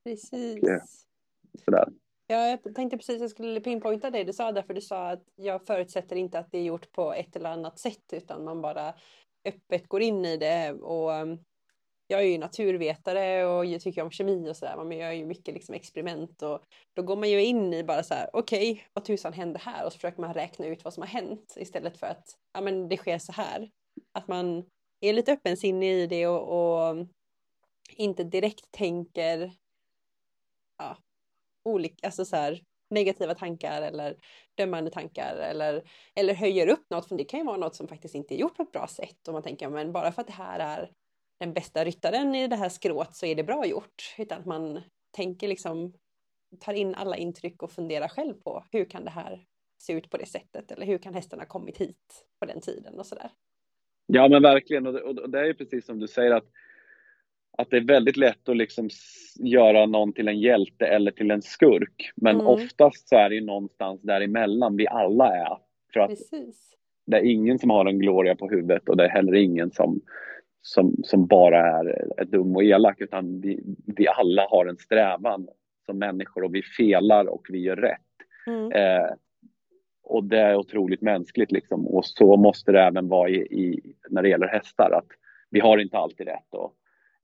Precis. och sådär. Jag tänkte precis att jag skulle pinpointa det du sa därför du sa att jag förutsätter inte att det är gjort på ett eller annat sätt utan man bara öppet går in i det och um, jag är ju naturvetare och jag tycker om kemi och sådär. Man gör ju mycket liksom experiment och då går man ju in i bara så här, okej, okay, vad tusan hände här? Och så försöker man räkna ut vad som har hänt istället för att, ja men det sker så här. Att man är lite öppensinnig i det och, och inte direkt tänker ja, olika, alltså så här, negativa tankar eller dömande tankar eller, eller höjer upp något, för det kan ju vara något som faktiskt inte är gjort på ett bra sätt och man tänker men bara för att det här är den bästa ryttaren i det här skrået så är det bra gjort. Utan att man tänker liksom, tar in alla intryck och funderar själv på hur kan det här se ut på det sättet? Eller hur kan hästarna kommit hit på den tiden och sådär. Ja men verkligen och det, och det är ju precis som du säger att att det är väldigt lätt att liksom göra någon till en hjälte eller till en skurk. Men mm. oftast så är det ju någonstans däremellan vi alla är. För att Precis. det är ingen som har en gloria på huvudet och det är heller ingen som, som, som bara är, är dum och elak utan vi, vi alla har en strävan som människor och vi felar och vi gör rätt. Mm. Eh, och det är otroligt mänskligt liksom och så måste det även vara i, i, när det gäller hästar att vi har inte alltid rätt och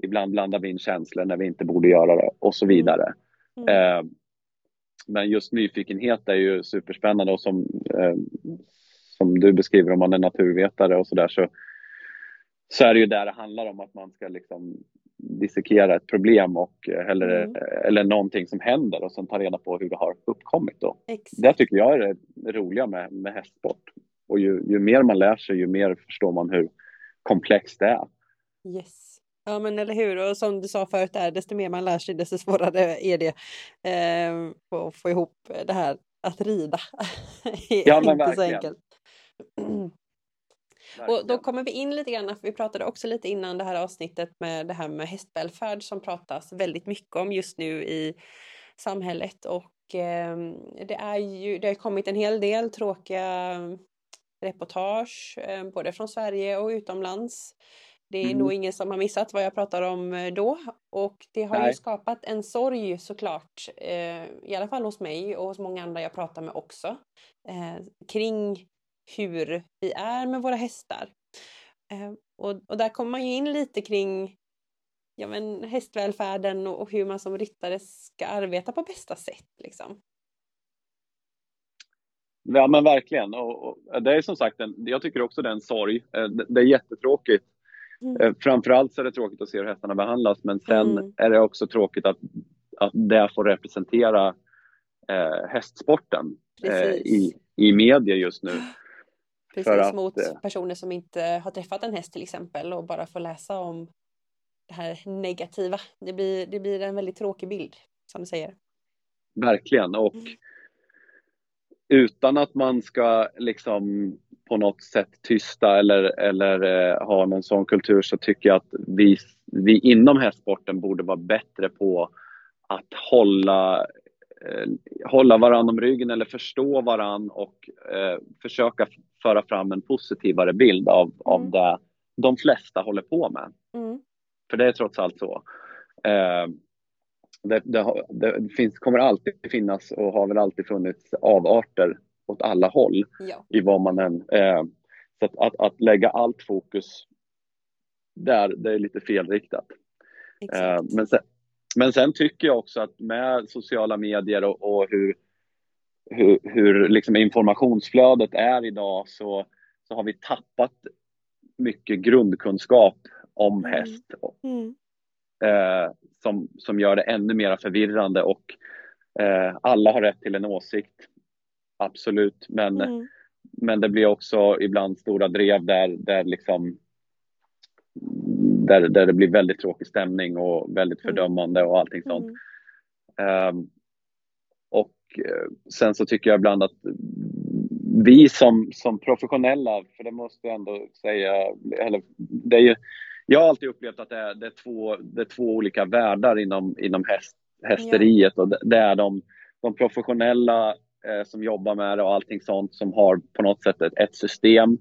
ibland blandar vi in känslor när vi inte borde göra det och så vidare. Mm. Eh, men just nyfikenhet är ju superspännande och som, eh, som du beskriver om man är naturvetare och sådär så, så är det ju där det handlar om att man ska liksom dissekera ett problem och, eh, eller, mm. eller någonting som händer och sen ta reda på hur det har uppkommit. Då. Det tycker jag är det roliga med, med hästsport. Och ju, ju mer man lär sig, ju mer förstår man hur komplext det är. Yes. Ja men eller hur och som du sa förut där, desto mer man lär sig desto svårare är det eh, att få ihop det här att rida. ja men inte verkligen. Så enkelt. Och då kommer vi in lite grann, för vi pratade också lite innan det här avsnittet med det här med hästvälfärd som pratas väldigt mycket om just nu i samhället och eh, det är ju, det har kommit en hel del tråkiga reportage eh, både från Sverige och utomlands. Det är mm. nog ingen som har missat vad jag pratar om eh, då och det har Nej. ju skapat en sorg såklart, eh, i alla fall hos mig och hos många andra jag pratar med också, eh, kring hur vi är med våra hästar. Eh, och, och, där kommer man ju in lite kring ja, men hästvälfärden och, och hur man som ryttare ska arbeta på bästa sätt. Liksom. Ja men verkligen. Och, och, det är som sagt, en, jag tycker också det är en sorg. Eh, det, det är jättetråkigt. Mm. Eh, framförallt så är det tråkigt att se hur hästarna behandlas men sen mm. är det också tråkigt att, att det får representera eh, hästsporten eh, i, i media just nu. Precis, att, mot eh, personer som inte har träffat en häst till exempel och bara får läsa om det här negativa. Det blir, det blir en väldigt tråkig bild, som du säger. Verkligen, och mm. utan att man ska liksom på något sätt tysta eller, eller eh, ha någon sån kultur så tycker jag att vi, vi inom hästsporten borde vara bättre på att hålla, eh, hålla varandra om ryggen eller förstå varandra och eh, försöka föra fram en positivare bild av, mm. av det de flesta håller på med. Mm. För det är trots allt så. Eh, det, det, det, finns, kommer alltid finnas och har väl alltid funnits avarter åt alla håll ja. i vad man än... Eh, så att, att, att, lägga allt fokus där, det är lite felriktat. Eh, men, sen, men sen tycker jag också att med sociala medier och, och hur, hur, hur liksom informationsflödet är idag så, så har vi tappat mycket grundkunskap om mm. häst. Mm. Eh, som, som gör det ännu mer förvirrande och eh, alla har rätt till en åsikt. Absolut, men, mm. men det blir också ibland stora drev där, där, liksom, där, där det blir väldigt tråkig stämning och väldigt mm. fördömande och allting sånt. Um, och eh, sen så tycker jag ibland att vi som, som professionella, för det måste jag ändå säga, eller det är ju, jag har alltid upplevt att det är, det är, två, det är två olika världar inom, inom häst, hästeriet. Ja. Och det, det, är de, de professionella eh, som jobbar med det och allting sånt som har på något sätt ett, ett system.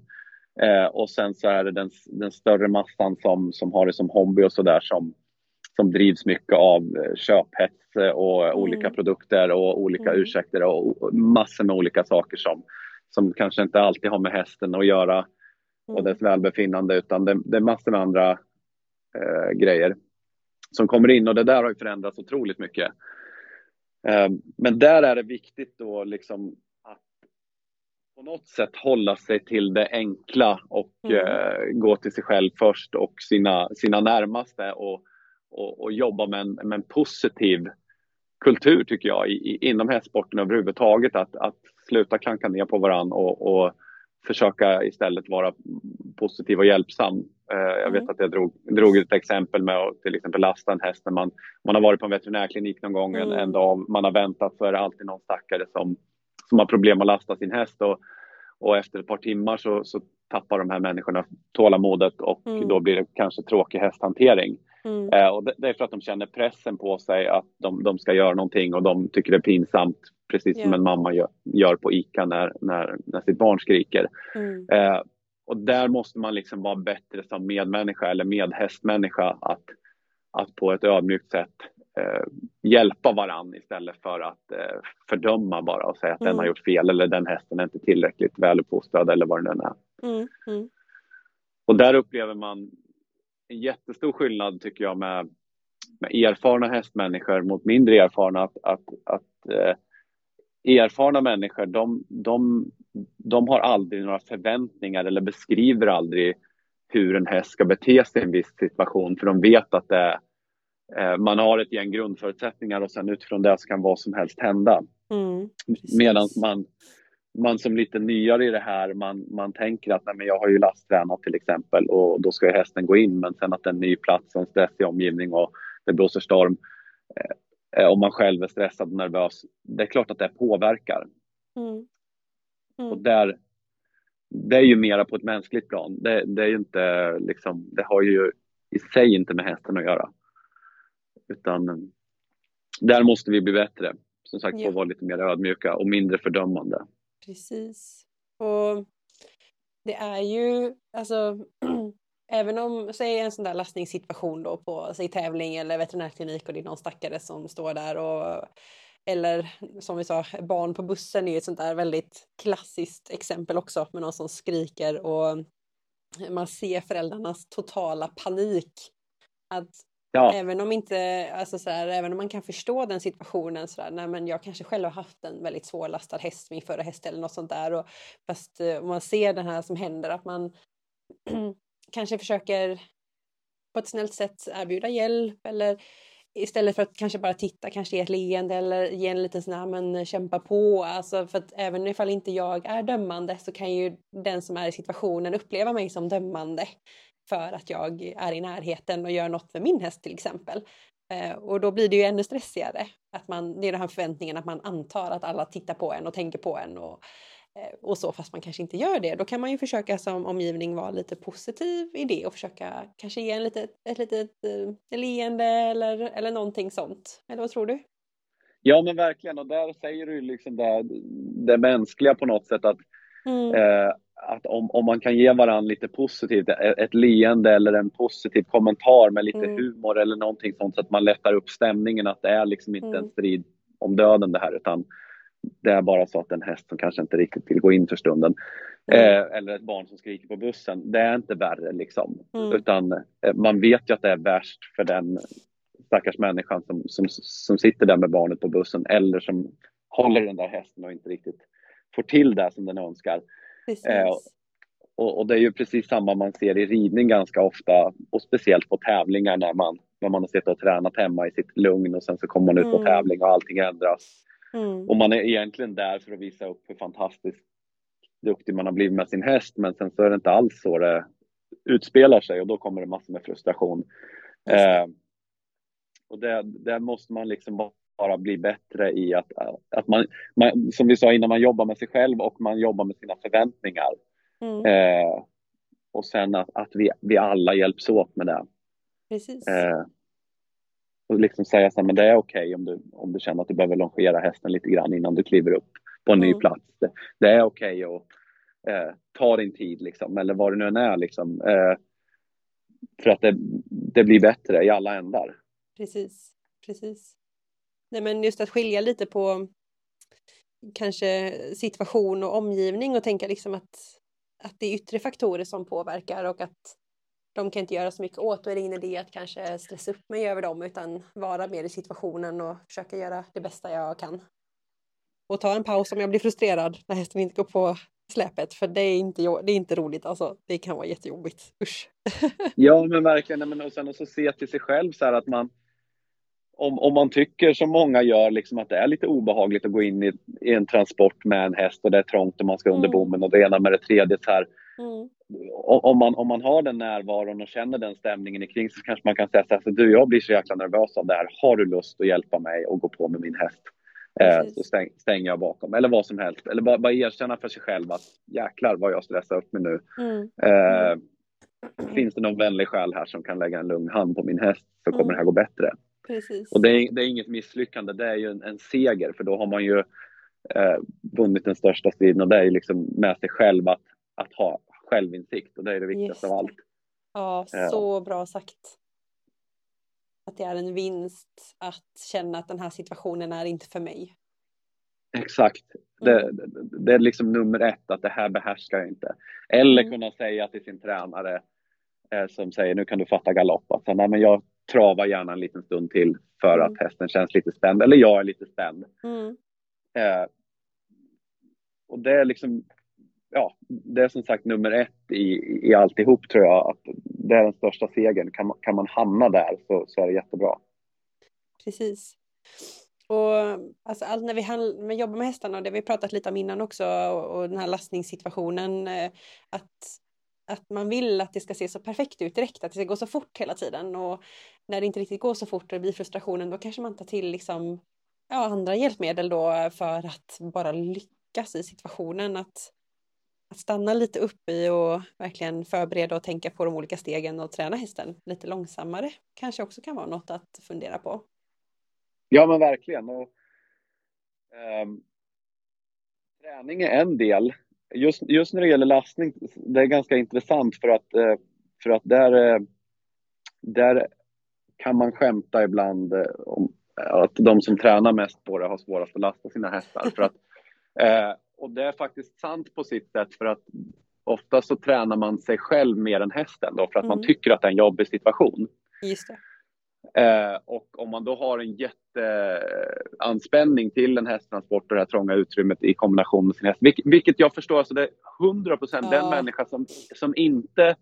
Eh, och sen så är det den, den större massan som, som har det som hobby och sådär som, som drivs mycket av eh, köphets och mm. olika produkter och olika mm. ursäkter och massor med olika saker som, som kanske inte alltid har med hästen att göra och mm. dess välbefinnande utan det, det är massor med andra eh, grejer som kommer in och det där har ju förändrats otroligt mycket. Eh, men där är det viktigt då liksom att på något sätt hålla sig till det enkla och mm. eh, gå till sig själv först och sina, sina närmaste och, och, och jobba med en, med en positiv kultur tycker jag i, inom hästsporten överhuvudtaget. Att, att sluta klanka ner på varandra och, och försöka istället vara positiv och hjälpsam. Eh, jag vet mm. att jag drog, drog ett exempel med att till exempel lasta en häst när man, man har varit på en veterinärklinik någon gång mm. en dag man har väntat så är det alltid någon stackare som, som har problem att lasta sin häst och, och efter ett par timmar så, så tappar de här människorna tålamodet och mm. då blir det kanske tråkig hästhantering. Mm. Eh, och det, det, är för att de känner pressen på sig att de, de ska göra någonting och de tycker det är pinsamt precis yeah. som en mamma gör, gör, på ICA när, när, när sitt barn skriker. Mm. Eh, och där måste man liksom vara bättre som medmänniska eller medhästmänniska att, att på ett ödmjukt sätt eh, hjälpa varann istället för att eh, fördöma bara och säga att mm. den har gjort fel eller den hästen är inte tillräckligt väluppfostrad eller vad det nu är. Mm. Mm. Och där upplever man en jättestor skillnad tycker jag med, med erfarna hästmänniskor mot mindre erfarna. Att, att, att eh, erfarna människor, de, de, de har aldrig några förväntningar eller beskriver aldrig hur en häst ska bete sig i en viss situation, för de vet att det, eh, man har ett gäng grundförutsättningar och sen utifrån det så kan vad som helst hända. Mm, Medan man, man som lite nyare i det här, man, man tänker att nej, men jag har ju lasttränat till exempel och då ska ju hästen gå in, men sen att det är en ny plats och en stressig omgivning och det blåser storm. Eh, om man själv är stressad och nervös, det är klart att det påverkar. Mm. Mm. Och där, det är ju mera på ett mänskligt plan. Det, det, är ju inte liksom, det har ju i sig inte med hästen att göra. Utan där måste vi bli bättre. Som sagt, ja. få vara lite mer ödmjuka och mindre fördömande. Precis. Och det är ju, alltså, även om, säg en sån där lastningssituation då på, säg tävling eller veterinärklinik och det är någon stackare som står där och eller som vi sa, barn på bussen är ju ett sånt där väldigt klassiskt exempel också med någon som skriker och man ser föräldrarnas totala panik. Att Ja. Även om inte, alltså så här, även om man kan förstå den situationen så där, nej men jag kanske själv har haft en väldigt svårlastad häst, min förra häst eller något sånt där och fast eh, om man ser det här som händer att man kanske försöker på ett snällt sätt erbjuda hjälp eller istället för att kanske bara titta, kanske ge ett leende eller ge en liten sån här men kämpa på. Alltså för att även ifall inte jag är dömande så kan ju den som är i situationen uppleva mig som dömande för att jag är i närheten och gör något för min häst till exempel. Eh, och då blir det ju ännu stressigare. Att man, det är den här förväntningen att man antar att alla tittar på en och tänker på en. Och, och så fast man kanske inte gör det. Då kan man ju försöka som omgivning vara lite positiv i det och försöka kanske ge en litet, ett litet uh, leende eller, eller någonting sånt. Eller vad tror du? Ja men verkligen och där säger du liksom det, det mänskliga på något sätt att, mm. eh, att om, om man kan ge varandra lite positivt, ett, ett leende eller en positiv kommentar med lite mm. humor eller någonting sånt så att man lättar upp stämningen att det är liksom inte mm. en strid om döden det här utan det är bara så att en häst som kanske inte riktigt vill gå in för stunden. Mm. Eh, eller ett barn som skriker på bussen. Det är inte värre liksom. Mm. Utan eh, man vet ju att det är värst för den stackars människan som, som, som sitter där med barnet på bussen eller som håller den där hästen och inte riktigt får till det som den önskar. Eh, och, och, det är ju precis samma man ser i ridning ganska ofta och speciellt på tävlingar när man, när man har suttit och tränat hemma i sitt lugn och sen så kommer man ut på mm. tävling och allting ändras. Mm. Och man är egentligen där för att visa upp hur fantastiskt duktig man har blivit med sin häst men sen så är det inte alls så det utspelar sig och då kommer det massor med frustration. Eh, och det, där måste man liksom bara bli bättre i att, att man, man, som vi sa innan, man jobbar med sig själv och man jobbar med sina förväntningar. Mm. Eh, och sen att, att vi, vi alla hjälps åt med det. Precis. Eh, och liksom säga så här, men det är okej okay om, du, om du känner att du behöver longera hästen lite grann innan du kliver upp på en mm. ny plats. Det, det är okej okay att eh, ta din tid liksom, eller vad det nu än är liksom. Eh, för att det, det blir bättre i alla ändar. Precis, precis. Nej men just att skilja lite på kanske situation och omgivning och tänka liksom att, att det är yttre faktorer som påverkar och att de kan inte göra så mycket åt. Då är det ingen idé att kanske stressa upp mig över dem utan vara mer i situationen och försöka göra det bästa jag kan. Och ta en paus om jag blir frustrerad när hästen inte går på släpet för det är inte, det är inte roligt alltså. Det kan vara jättejobbigt. Usch. ja men verkligen. Men och sen också se till sig själv så här att man om, om man tycker som många gör liksom att det är lite obehagligt att gå in i, i en transport med en häst och det är trångt och man ska under mm. bommen och det ena med det tredje så här. Mm. Om, man, om man har den närvaron och känner den stämningen i kring så kanske man kan säga så här, så du jag blir så jäkla nervös av det här, har du lust att hjälpa mig och gå på med min häst? Eh, så stäng, stänger jag bakom, eller vad som helst. Eller bara, bara erkänna för sig själv att jäklar vad jag stressar upp mig nu. Mm. Eh, finns det någon vänlig själ här som kan lägga en lugn hand på min häst så kommer mm. det här gå bättre. Precis. Och det är, det är inget misslyckande, det är ju en, en seger för då har man ju eh, vunnit den största striden och det är ju liksom med sig själv att, att ha självinsikt och det är det viktigaste av allt. Ja, så bra sagt. Att det är en vinst att känna att den här situationen är inte för mig. Exakt. Det, mm. det, är liksom nummer ett, att det här behärskar jag inte. Eller mm. kunna säga till sin tränare eh, som säger nu kan du fatta galopp. Alltså, nej, men jag travar gärna en liten stund till för mm. att hästen känns lite spänd, eller jag är lite spänd. Mm. Eh, och det är liksom, ja, det är som sagt nummer ett i, i alltihop tror jag, att det är den största segern. Kan man, kan man hamna där så, så är det jättebra. Precis. Och alltså, allt när vi, handl- när vi jobbar med hästarna, och det vi pratat lite om innan också, och, och den här lastningssituationen, eh, att att man vill att det ska se så perfekt ut direkt, att det ska gå så fort hela tiden. Och när det inte riktigt går så fort och det blir frustrationen, då kanske man tar till liksom, ja, andra hjälpmedel då för att bara lyckas i situationen. Att, att stanna lite upp i och verkligen förbereda och tänka på de olika stegen och träna hästen lite långsammare kanske också kan vara något att fundera på. Ja, men verkligen. Och, um, träning är en del just, just när det gäller lastning, det är ganska intressant för att, eh, för att där, eh, där kan man skämta ibland eh, om att de som tränar mest på det har svårast att lasta sina hästar. För att, eh, och det är faktiskt sant på sitt sätt för att ofta så tränar man sig själv mer än hästen då för att mm. man tycker att det är en jobbig situation. Just det. Eh, och om man då har en jätteanspänning till en hästtransport och det här trånga utrymmet i kombination med sin häst, vilket, vilket jag förstår, alltså det är 100 procent ja. den människa som, som inte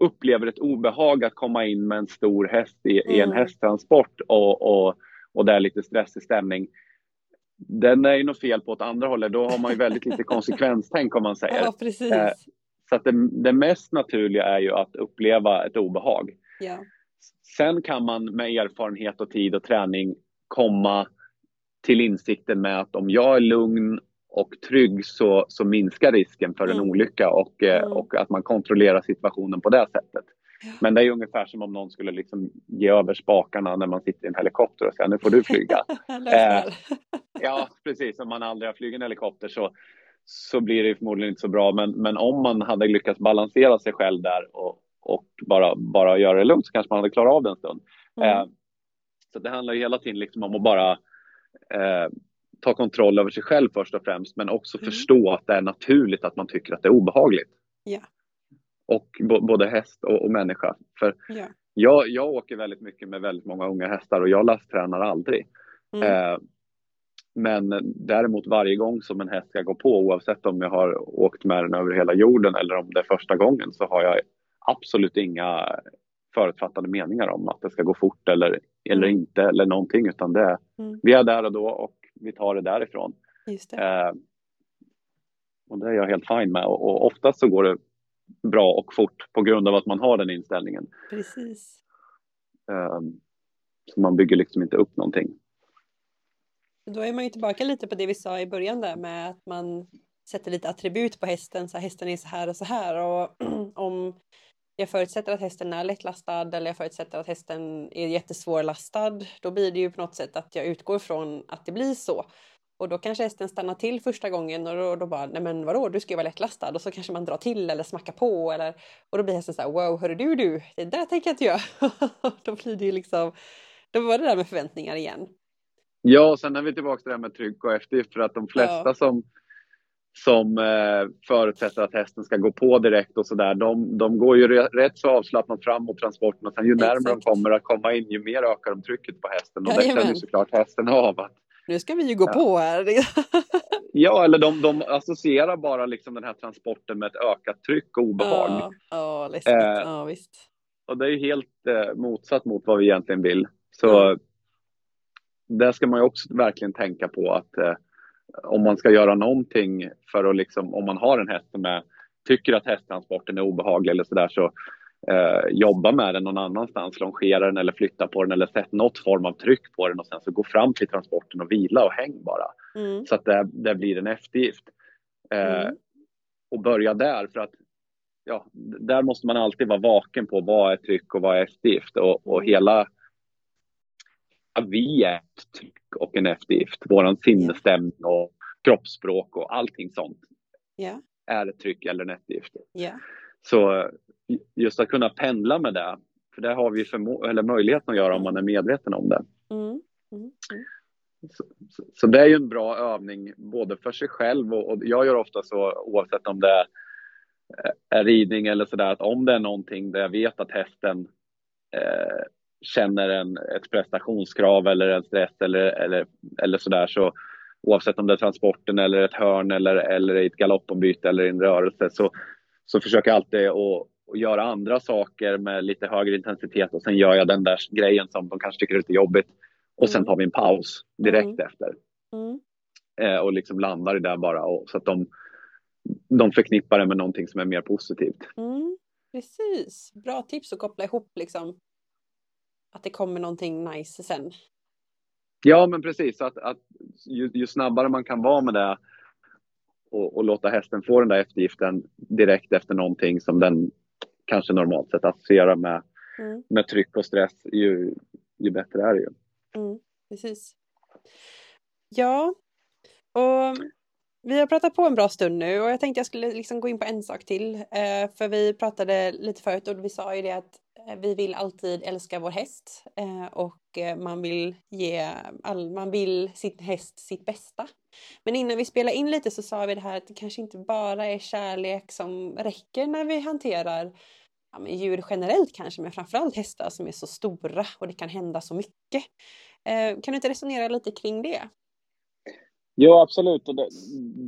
upplever ett obehag att komma in med en stor häst i, mm. i en mm. hästtransport och, och, och det är lite stressig stämning. Den är ju något fel på åt andra hållet, då har man ju väldigt lite konsekvenstänk om man säger. Ja, precis. Eh, så att det, det mest naturliga är ju att uppleva ett obehag. Ja. Sen kan man med erfarenhet och tid och träning komma till insikten med att om jag är lugn och trygg så, så minskar risken för en Mm. olycka och, Mm. och att man kontrollerar situationen på det sättet. Men det är ungefär som om någon skulle liksom ge över spakarna när man sitter i en helikopter och säga nu får du flyga. Här. Ja, precis. Om man aldrig har flugit en helikopter så, så blir det förmodligen inte så bra. Men, men om man hade lyckats balansera sig själv där och, och bara, bara göra det lugnt så kanske man hade klarat av det en stund. Mm. Eh, så det handlar ju hela tiden liksom om att bara eh, ta kontroll över sig själv först och främst, men också Mm. förstå att det är naturligt att man tycker att det är obehagligt. Ja. Och både häst och, och människa. För Ja. jag, jag åker väldigt mycket med väldigt många unga hästar och jag lasttränar aldrig. Mm. Eh, men däremot varje gång som en häst ska gå på, oavsett om jag har åkt med den över hela jorden eller om det är första gången, så har jag absolut inga förutfattade meningar om att det ska gå fort eller, eller Mm. inte eller någonting, utan det är, Mm. vi är där och då och vi tar det därifrån. Just det. Eh, och det är jag helt fine med och, och oftast så går det bra och fort på grund av att man har den inställningen. Precis. Eh, så man bygger liksom inte upp någonting. Då är man ju tillbaka lite på det vi sa i början där med att man sätter lite attribut på hästen. Så här, hästen är så här och så här. Och om jag förutsätter att hästen är lättlastad eller jag förutsätter att hästen är jättesvårlastad. Då blir det ju på något sätt att jag utgår från att det blir så. Och då kanske hästen stannar till första gången och då, då bara, nej men vadå, du ska ju vara lättlastad. Och så kanske man drar till eller smackar på eller, och då blir hästen så här, wow, hörru du du, det där tänker jag inte göra. då blir det ju liksom, då var det där med förväntningar igen. Ja, och sen är vi tillbaka till det här med tryck och eftergift för att de flesta Ja. som, som eh, förutsätter att hästen ska gå på direkt och sådär, de, de går ju rätt så avslappnat fram mot transporten och sen ju närmare de kommer att komma in, ju mer ökar de trycket på hästen och det Jajamän. känner ju såklart hästen av. Att, Nu ska vi ju gå Ja. på här. ja, eller de, de associerar bara liksom den här transporten med ett ökat tryck och obehag. Ja, ja läskigt. Eh, ja, visst. Och det är ju helt eh, motsatt mot vad vi egentligen vill. Så där ska man ju också verkligen tänka på att eh, om man ska göra någonting för att liksom, om man har en häst som är, tycker att hästtransporten är obehaglig eller sådär så eh, jobba med den någon annanstans, longera den eller flytta på den eller sätt något form av tryck på den och sen så gå fram till transporten och vila och häng bara. Mm. Så att det, det blir en eftergift. Eh, Mm. Och börja där för att ja, där måste man alltid vara vaken på vad är tryck och vad är eftergift och, och Mm. hela vi är ett tryck och en eftergift. Våran sinnesstämning och kroppsspråk och allting sånt Ja, är ett tryck eller en eftergift. ja. Så just att kunna pendla med det, för det har vi förmo- eller möjligheten att göra om man är medveten om det. Mm. Mm. Mm. Så, så, så det är ju en bra övning både för sig själv och, och jag gör ofta så oavsett om det är, är ridning eller sådär att om det är någonting där jag vet att hästen eh, känner en, ett prestationskrav eller en stress eller, eller, eller sådär så oavsett om det är transporten eller ett hörn eller, eller i ett galoppombyte eller i en rörelse så, så försöker jag alltid att, att göra andra saker med lite högre intensitet och sen gör jag den där grejen som de kanske tycker är lite jobbigt och sen Mm. tar vi en paus direkt Mm. efter Mm. eh, och liksom landar i det bara och, så att de, de förknippar det med någonting som är mer positivt. Mm. Precis. Bra tips att koppla ihop liksom. Att det kommer någonting nice sen. Ja, men precis. Att, att ju, ju snabbare man kan vara med det och, och låta hästen få den där eftergiften direkt efter någonting som den kanske normalt sett associerar med, Mm. med tryck och stress, ju, ju bättre är det ju. Mm. Precis. Ja, och vi har pratat på en bra stund nu och jag tänkte jag skulle liksom gå in på en sak till. Eh, för vi pratade lite förut och vi sa ju det att Eh, vi vill alltid älska vår häst eh, och eh, man vill ge all, man vill sin häst sitt bästa. Men innan vi spelar in lite så sa vi det här att det kanske inte bara är kärlek som räcker när vi hanterar ja, men djur generellt kanske, men framförallt hästar som är så stora och det kan hända så mycket. Kan du inte resonera lite kring det? Jo, absolut. Och det,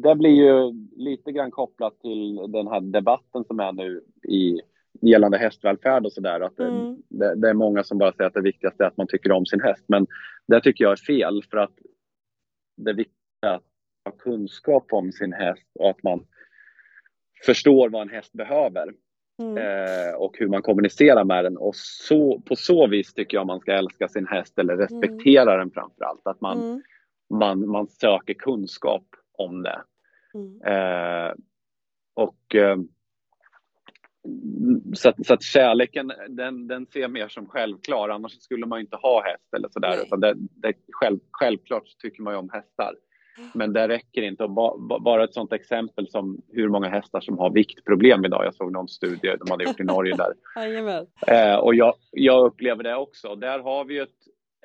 det blir ju lite grann kopplat till den här debatten som är nu i gällande hästvälfärd och sådär. Att det- Mm. det, det är många som bara säger att det viktigaste är att man tycker om sin häst. Men det tycker jag är fel för att det viktiga är att ha kunskap om sin häst och att man förstår vad en häst behöver Mm. eh, och hur man kommunicerar med den. Och så, på så vis tycker jag man ska älska sin häst eller respektera den framför allt. Att man, Mm. man, man söker kunskap om det. Mm. Eh, och eh, så, att, så att kärleken, den, den ser jag mer som självklar. Annars skulle man inte ha häst eller sådär. Utan det, det, själv, självklart tycker man ju om hästar. Men det räcker inte. Och bara ett sådant exempel som hur många hästar som har viktproblem idag. Jag såg någon studie de hade gjort i Norge där. eh, och jag, jag upplever det också. Där har vi ett,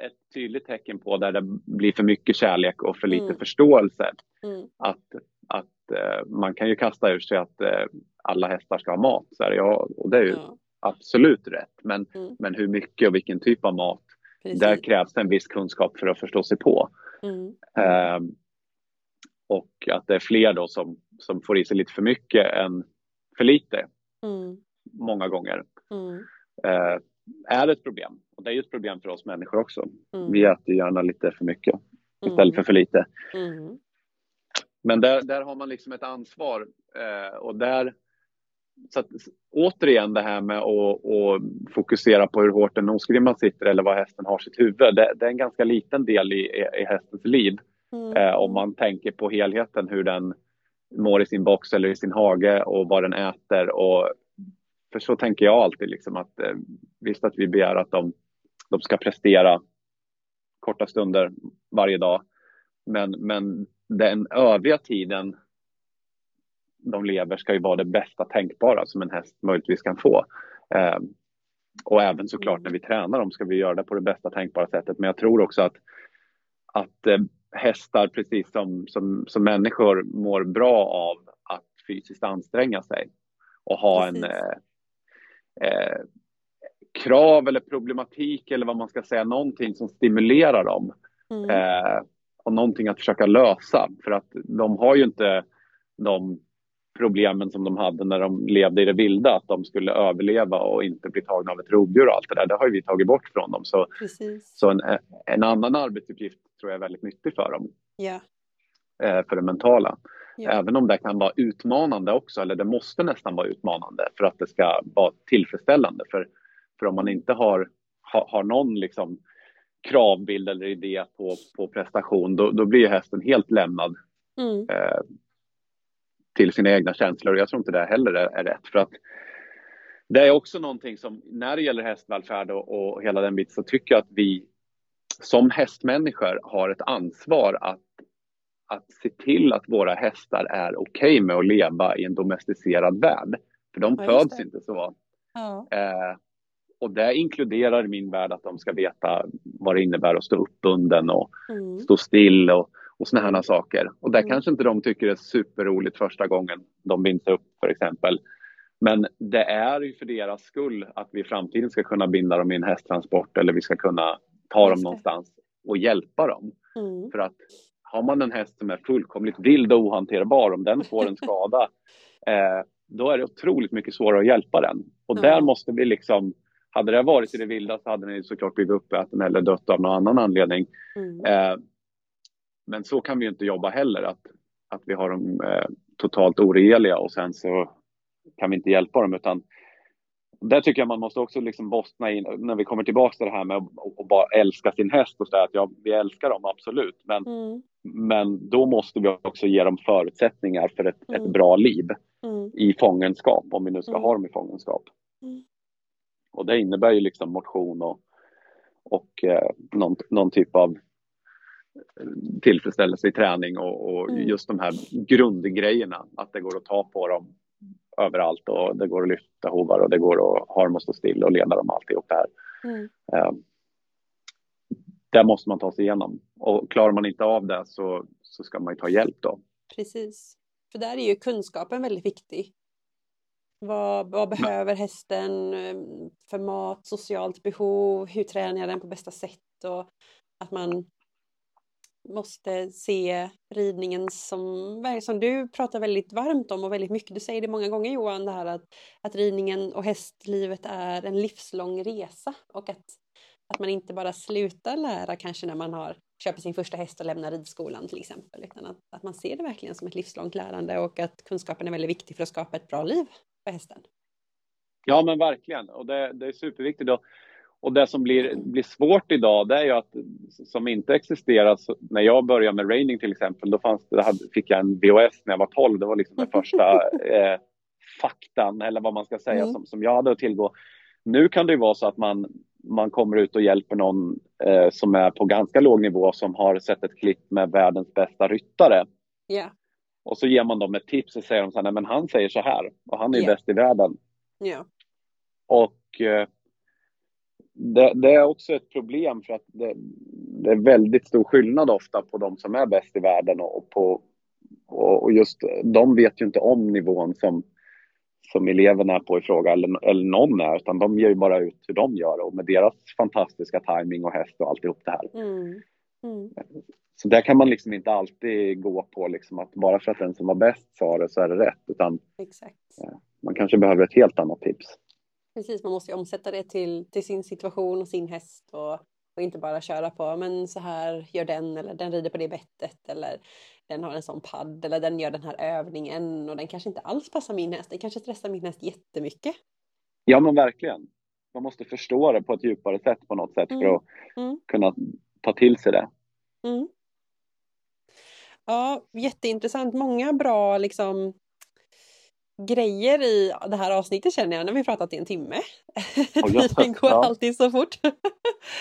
ett tydligt tecken på där det blir för mycket kärlek och för lite mm. förståelse. Mm. Att, att man kan ju kasta ur sig att eh, alla hästar ska ha mat. Så här, ja, och det är ju ja. absolut rätt. Men, mm. men hur mycket och vilken typ av mat, Precis. där krävs en viss kunskap för att förstå sig på. Mm. Eh, och att det är fler då som, som får i sig lite för mycket än för lite. Mm. Många gånger. Mm. Eh, är ett problem. Och det är ju ett problem för oss människor också. Mm. Vi äter gärna lite för mycket istället för för lite. Men där, där har man liksom ett ansvar eh, och där så att, återigen det här med att, att fokusera på hur hårt en nosgrimma sitter eller var hästen har sitt huvud. Det, det är en ganska liten del i, i hästens liv. Mm. Eh, om man tänker på helheten, hur den mår i sin box eller i sin hage och vad den äter. Och, för så tänker jag alltid, liksom, att eh, visst att vi begär att de, de ska prestera korta stunder varje dag. Men, men den övriga tiden de lever ska ju vara det bästa tänkbara som en häst möjligtvis kan få. Eh, och även såklart när vi tränar dem ska vi göra det på det bästa tänkbara sättet. Men jag tror också att, att eh, hästar, precis som, som, som människor, mår bra av att fysiskt anstränga sig och ha precis. en eh, eh, krav eller problematik eller vad man ska säga, någonting som stimulerar dem. Mm. Och någonting att försöka lösa för att de har ju inte de problemen som de hade när de levde i det vilda, att de skulle överleva och inte bli tagna av ett rovdjur och allt det där. Det har vi tagit bort från dem. Så, så en, en annan arbetsuppgift tror jag är väldigt nyttig för dem. Yeah. För det mentala. Yeah. Även om det kan vara utmanande också, eller det måste nästan vara utmanande för att det ska vara tillfredsställande. För, för om man inte har, har, har någon liksom kravbild eller idé på, på prestation, då, då blir hästen helt lämnad mm. eh, till sina egna känslor. Jag tror inte det heller är, är, rätt. För att det är också någonting som, när det gäller hästvälfärd och, och hela den biten, så tycker jag att vi som hästmänniskor har ett ansvar att, att se till att våra hästar är okej okay med att leva i en domesticerad värld. För de ja, föds inte så. Ja. Eh, och det inkluderar i min värld att de ska veta vad det innebär att stå uppbunden och mm. stå still och, och såna här saker. Och det mm. kanske inte de tycker är superroligt första gången de binds upp för exempel. Men det är ju för deras skull att vi i framtiden ska kunna binda dem i en hästtransport eller vi ska kunna ta dem någonstans och hjälpa dem. Mm. För att har man en häst som är fullkomligt vild och ohanterbar, om den får en skada, eh, då är det otroligt mycket svårare att hjälpa den. Och mm. där måste vi liksom, hade det varit i det vilda så hade den såklart blivit uppäten eller dött av någon annan anledning. Mm. Eh, men så kan vi inte jobba heller, att, att vi har dem eh, totalt oregeliga och sen så kan vi inte hjälpa dem utan där tycker jag man måste också liksom bottna in när vi kommer tillbaka till det här med att, att bara älska sin häst och säga att ja, vi älskar dem absolut. Men, mm. men då måste vi också ge dem förutsättningar för ett, mm. ett bra liv mm. i fångenskap, om vi nu ska mm. ha dem i fångenskap. Mm. Och det innebär ju liksom motion och, och eh, någon, någon typ av tillfredsställelse i träning och, och mm. just de här grundgrejerna, att det går att ta på dem överallt och det går att lyfta hovar och det går att ha dem att stå still och leda dem alltihop det här. Mm. Eh, där måste man ta sig igenom och klarar man inte av det så, så ska man ju ta hjälp då. Precis, för där är ju kunskapen väldigt viktig. Vad, vad behöver hästen eh, för mat, socialt behov, hur tränar jag den på bästa sätt? Och att man måste se ridningen som, som du pratar väldigt varmt om och väldigt mycket. Du säger det många gånger Johan, det här att, att ridningen och hästlivet är en livslång resa och att, att man inte bara slutar lära kanske när man har köper sin första häst och lämnar ridskolan till exempel, utan att, att man ser det verkligen som ett livslångt lärande och att kunskapen är väldigt viktig för att skapa ett bra liv för hästen. Ja men verkligen och det, det är superviktigt. Då. och det som blir, blir svårt idag det är ju att som inte existerar, när jag började med raining till exempel, då fanns det, hade, fick jag en VHS när jag var 12. Det var liksom den första eh, faktan eller vad man ska säga mm. som, som jag hade att tillgå. Nu kan det ju vara så att man, man kommer ut och hjälper någon eh, som är på ganska låg nivå som har sett ett klipp med världens bästa ryttare. Yeah. Och så ger man dem ett tips och säger de så här, nej men han säger så här och han är yeah. bäst i världen. Yeah. Och eh, det, det, är också ett problem för att det, det, är väldigt stor skillnad ofta på de som är bäst i världen och, på, och, och just de vet ju inte om nivån som, som eleverna är på i fråga eller, eller någon är utan de ger ju bara ut hur de gör och med deras fantastiska timing och häst och alltihop det här. Mm. Mm. Så där kan man liksom inte alltid gå på liksom att bara för att den som var bäst sa det så är det rätt utan Exakt. man kanske behöver ett helt annat tips. Precis, man måste ju omsätta det till, till sin situation och sin häst och, och inte bara köra på men så här gör den eller den rider på det bettet eller den har en sån padd eller den gör den här övningen och den kanske inte alls passar min häst. Den kanske stressar min häst jättemycket. Ja men verkligen. Man måste förstå det på ett djupare sätt på något sätt mm. för att mm. kunna ta till sig det. Mm. Ja, jätteintressant. Många bra liksom grejer i det här avsnittet känner jag när vi pratat i en timme. Tiden går ja. alltid så fort.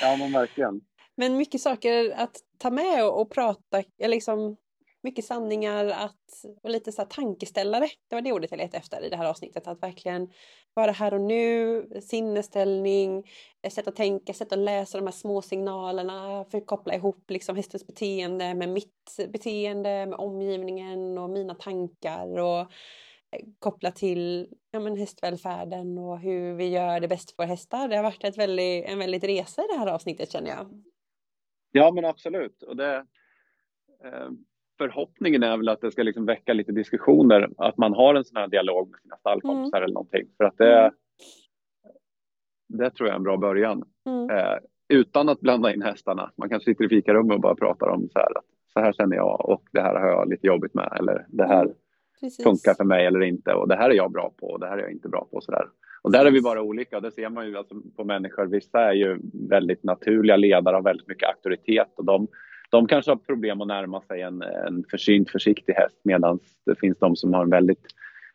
ja men verkligen. Men mycket saker att ta med och, och prata, liksom mycket sanningar att, och lite så tankeställare. Det var det ordet jag letade efter i det här avsnittet. Att verkligen vara här och nu, sinnesställning, sätt att tänka, sätt att läsa de här små signalerna, för att koppla ihop liksom hästens beteende med mitt beteende, med omgivningen och mina tankar. och eh, koppla till ja, men hästvälfärden och hur vi gör det bäst för hästar. Det har varit ett väldigt, en väldigt resa i det här avsnittet känner jag. Ja men absolut. Och det, eh, förhoppningen är väl att det ska liksom väcka lite diskussioner, att man har en sån här dialog med sina stallkompisar mm. eller någonting. För att det, mm. det tror jag är en bra början. Mm. Eh, utan att blanda in hästarna. Man kanske sitter i fikarummet och bara pratar om så här, så här känner jag och det här har jag lite jobbigt med eller det här mm. Precis. funkar för mig eller inte och det här är jag bra på och det här är jag inte bra på och sådär. Och där är vi bara olika och det ser man ju alltså på människor. Vissa är ju väldigt naturliga ledare och väldigt mycket auktoritet och de, de kanske har problem att närma sig en, en försynt försiktig häst medan det finns de som har en väldigt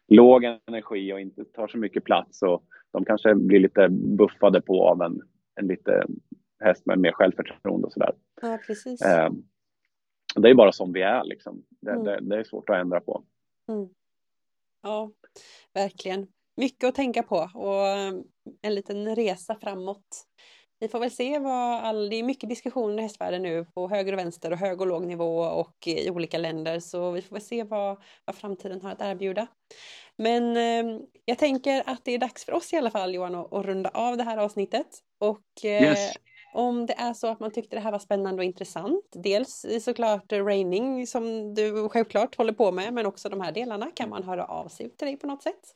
låg energi och inte tar så mycket plats och de kanske blir lite buffade på av en, en lite häst med mer självförtroende och sådär. Ja, precis. Eh, det är bara som vi är liksom. Det, mm. det, det är svårt att ändra på. Mm. Ja, verkligen. Mycket att tänka på och eh, en liten resa framåt. Vi får väl se vad all, det är mycket diskussioner i hästvärlden nu på höger och vänster och hög och låg nivå och i olika länder så vi får väl se vad, vad framtiden har att erbjuda. Men eh, jag tänker att det är dags för oss i alla fall Johan att, att runda av det här avsnittet och eh, yes. Om det är så att man tyckte det här var spännande och intressant, dels såklart raining som du självklart håller på med, men också de här delarna, kan man höra av sig till dig på något sätt?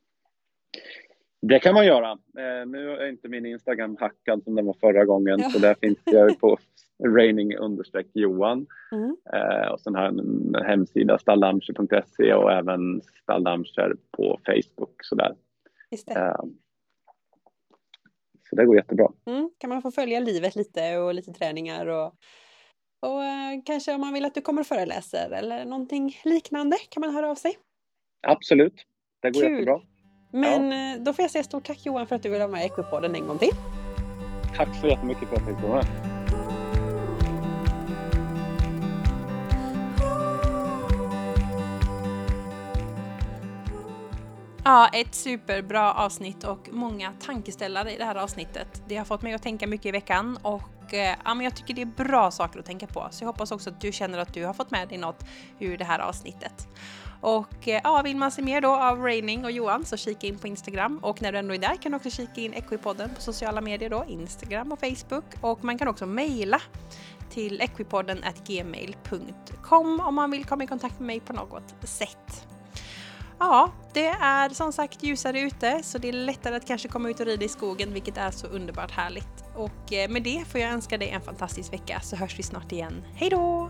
Det kan man göra. Eh, nu är inte min Instagram hackad som den var förra gången, ja. så där finns jag på raining understreck Johan. Mm. Eh, och sen har jag en hemsida, stalldamscher.se och även stalldamscher på Facebook. Sådär. Just det. Eh, så det går jättebra. Mm, kan man få följa livet lite och lite träningar och, och eh, kanske om man vill att du kommer och föreläser eller någonting liknande kan man höra av sig. Absolut, det går Kul. jättebra. Men ja. Eh, då får jag säga stort tack Johan för att du vill vara med i Equipodden en gång till. Tack så jättemycket för att jag fick vara med. Ja, ett superbra avsnitt och många tankeställare i det här avsnittet. Det har fått mig att tänka mycket i veckan och eh, ja, men jag tycker det är bra saker att tänka på. Så jag hoppas också att du känner att du har fått med dig något ur det här avsnittet. Och eh, ja, vill man se mer då av Raining och Johan så kika in på Instagram och när du ändå är där kan du också kika in Equipodden på sociala medier då, Instagram och Facebook och man kan också mejla till equipodden gmail.com om man vill komma i kontakt med mig på något sätt. Ja, det är som sagt ljusare ute så det är lättare att kanske komma ut och rida i skogen vilket är så underbart härligt. Och eh, med det får jag önska dig en fantastisk vecka så hörs vi snart igen. Hej då!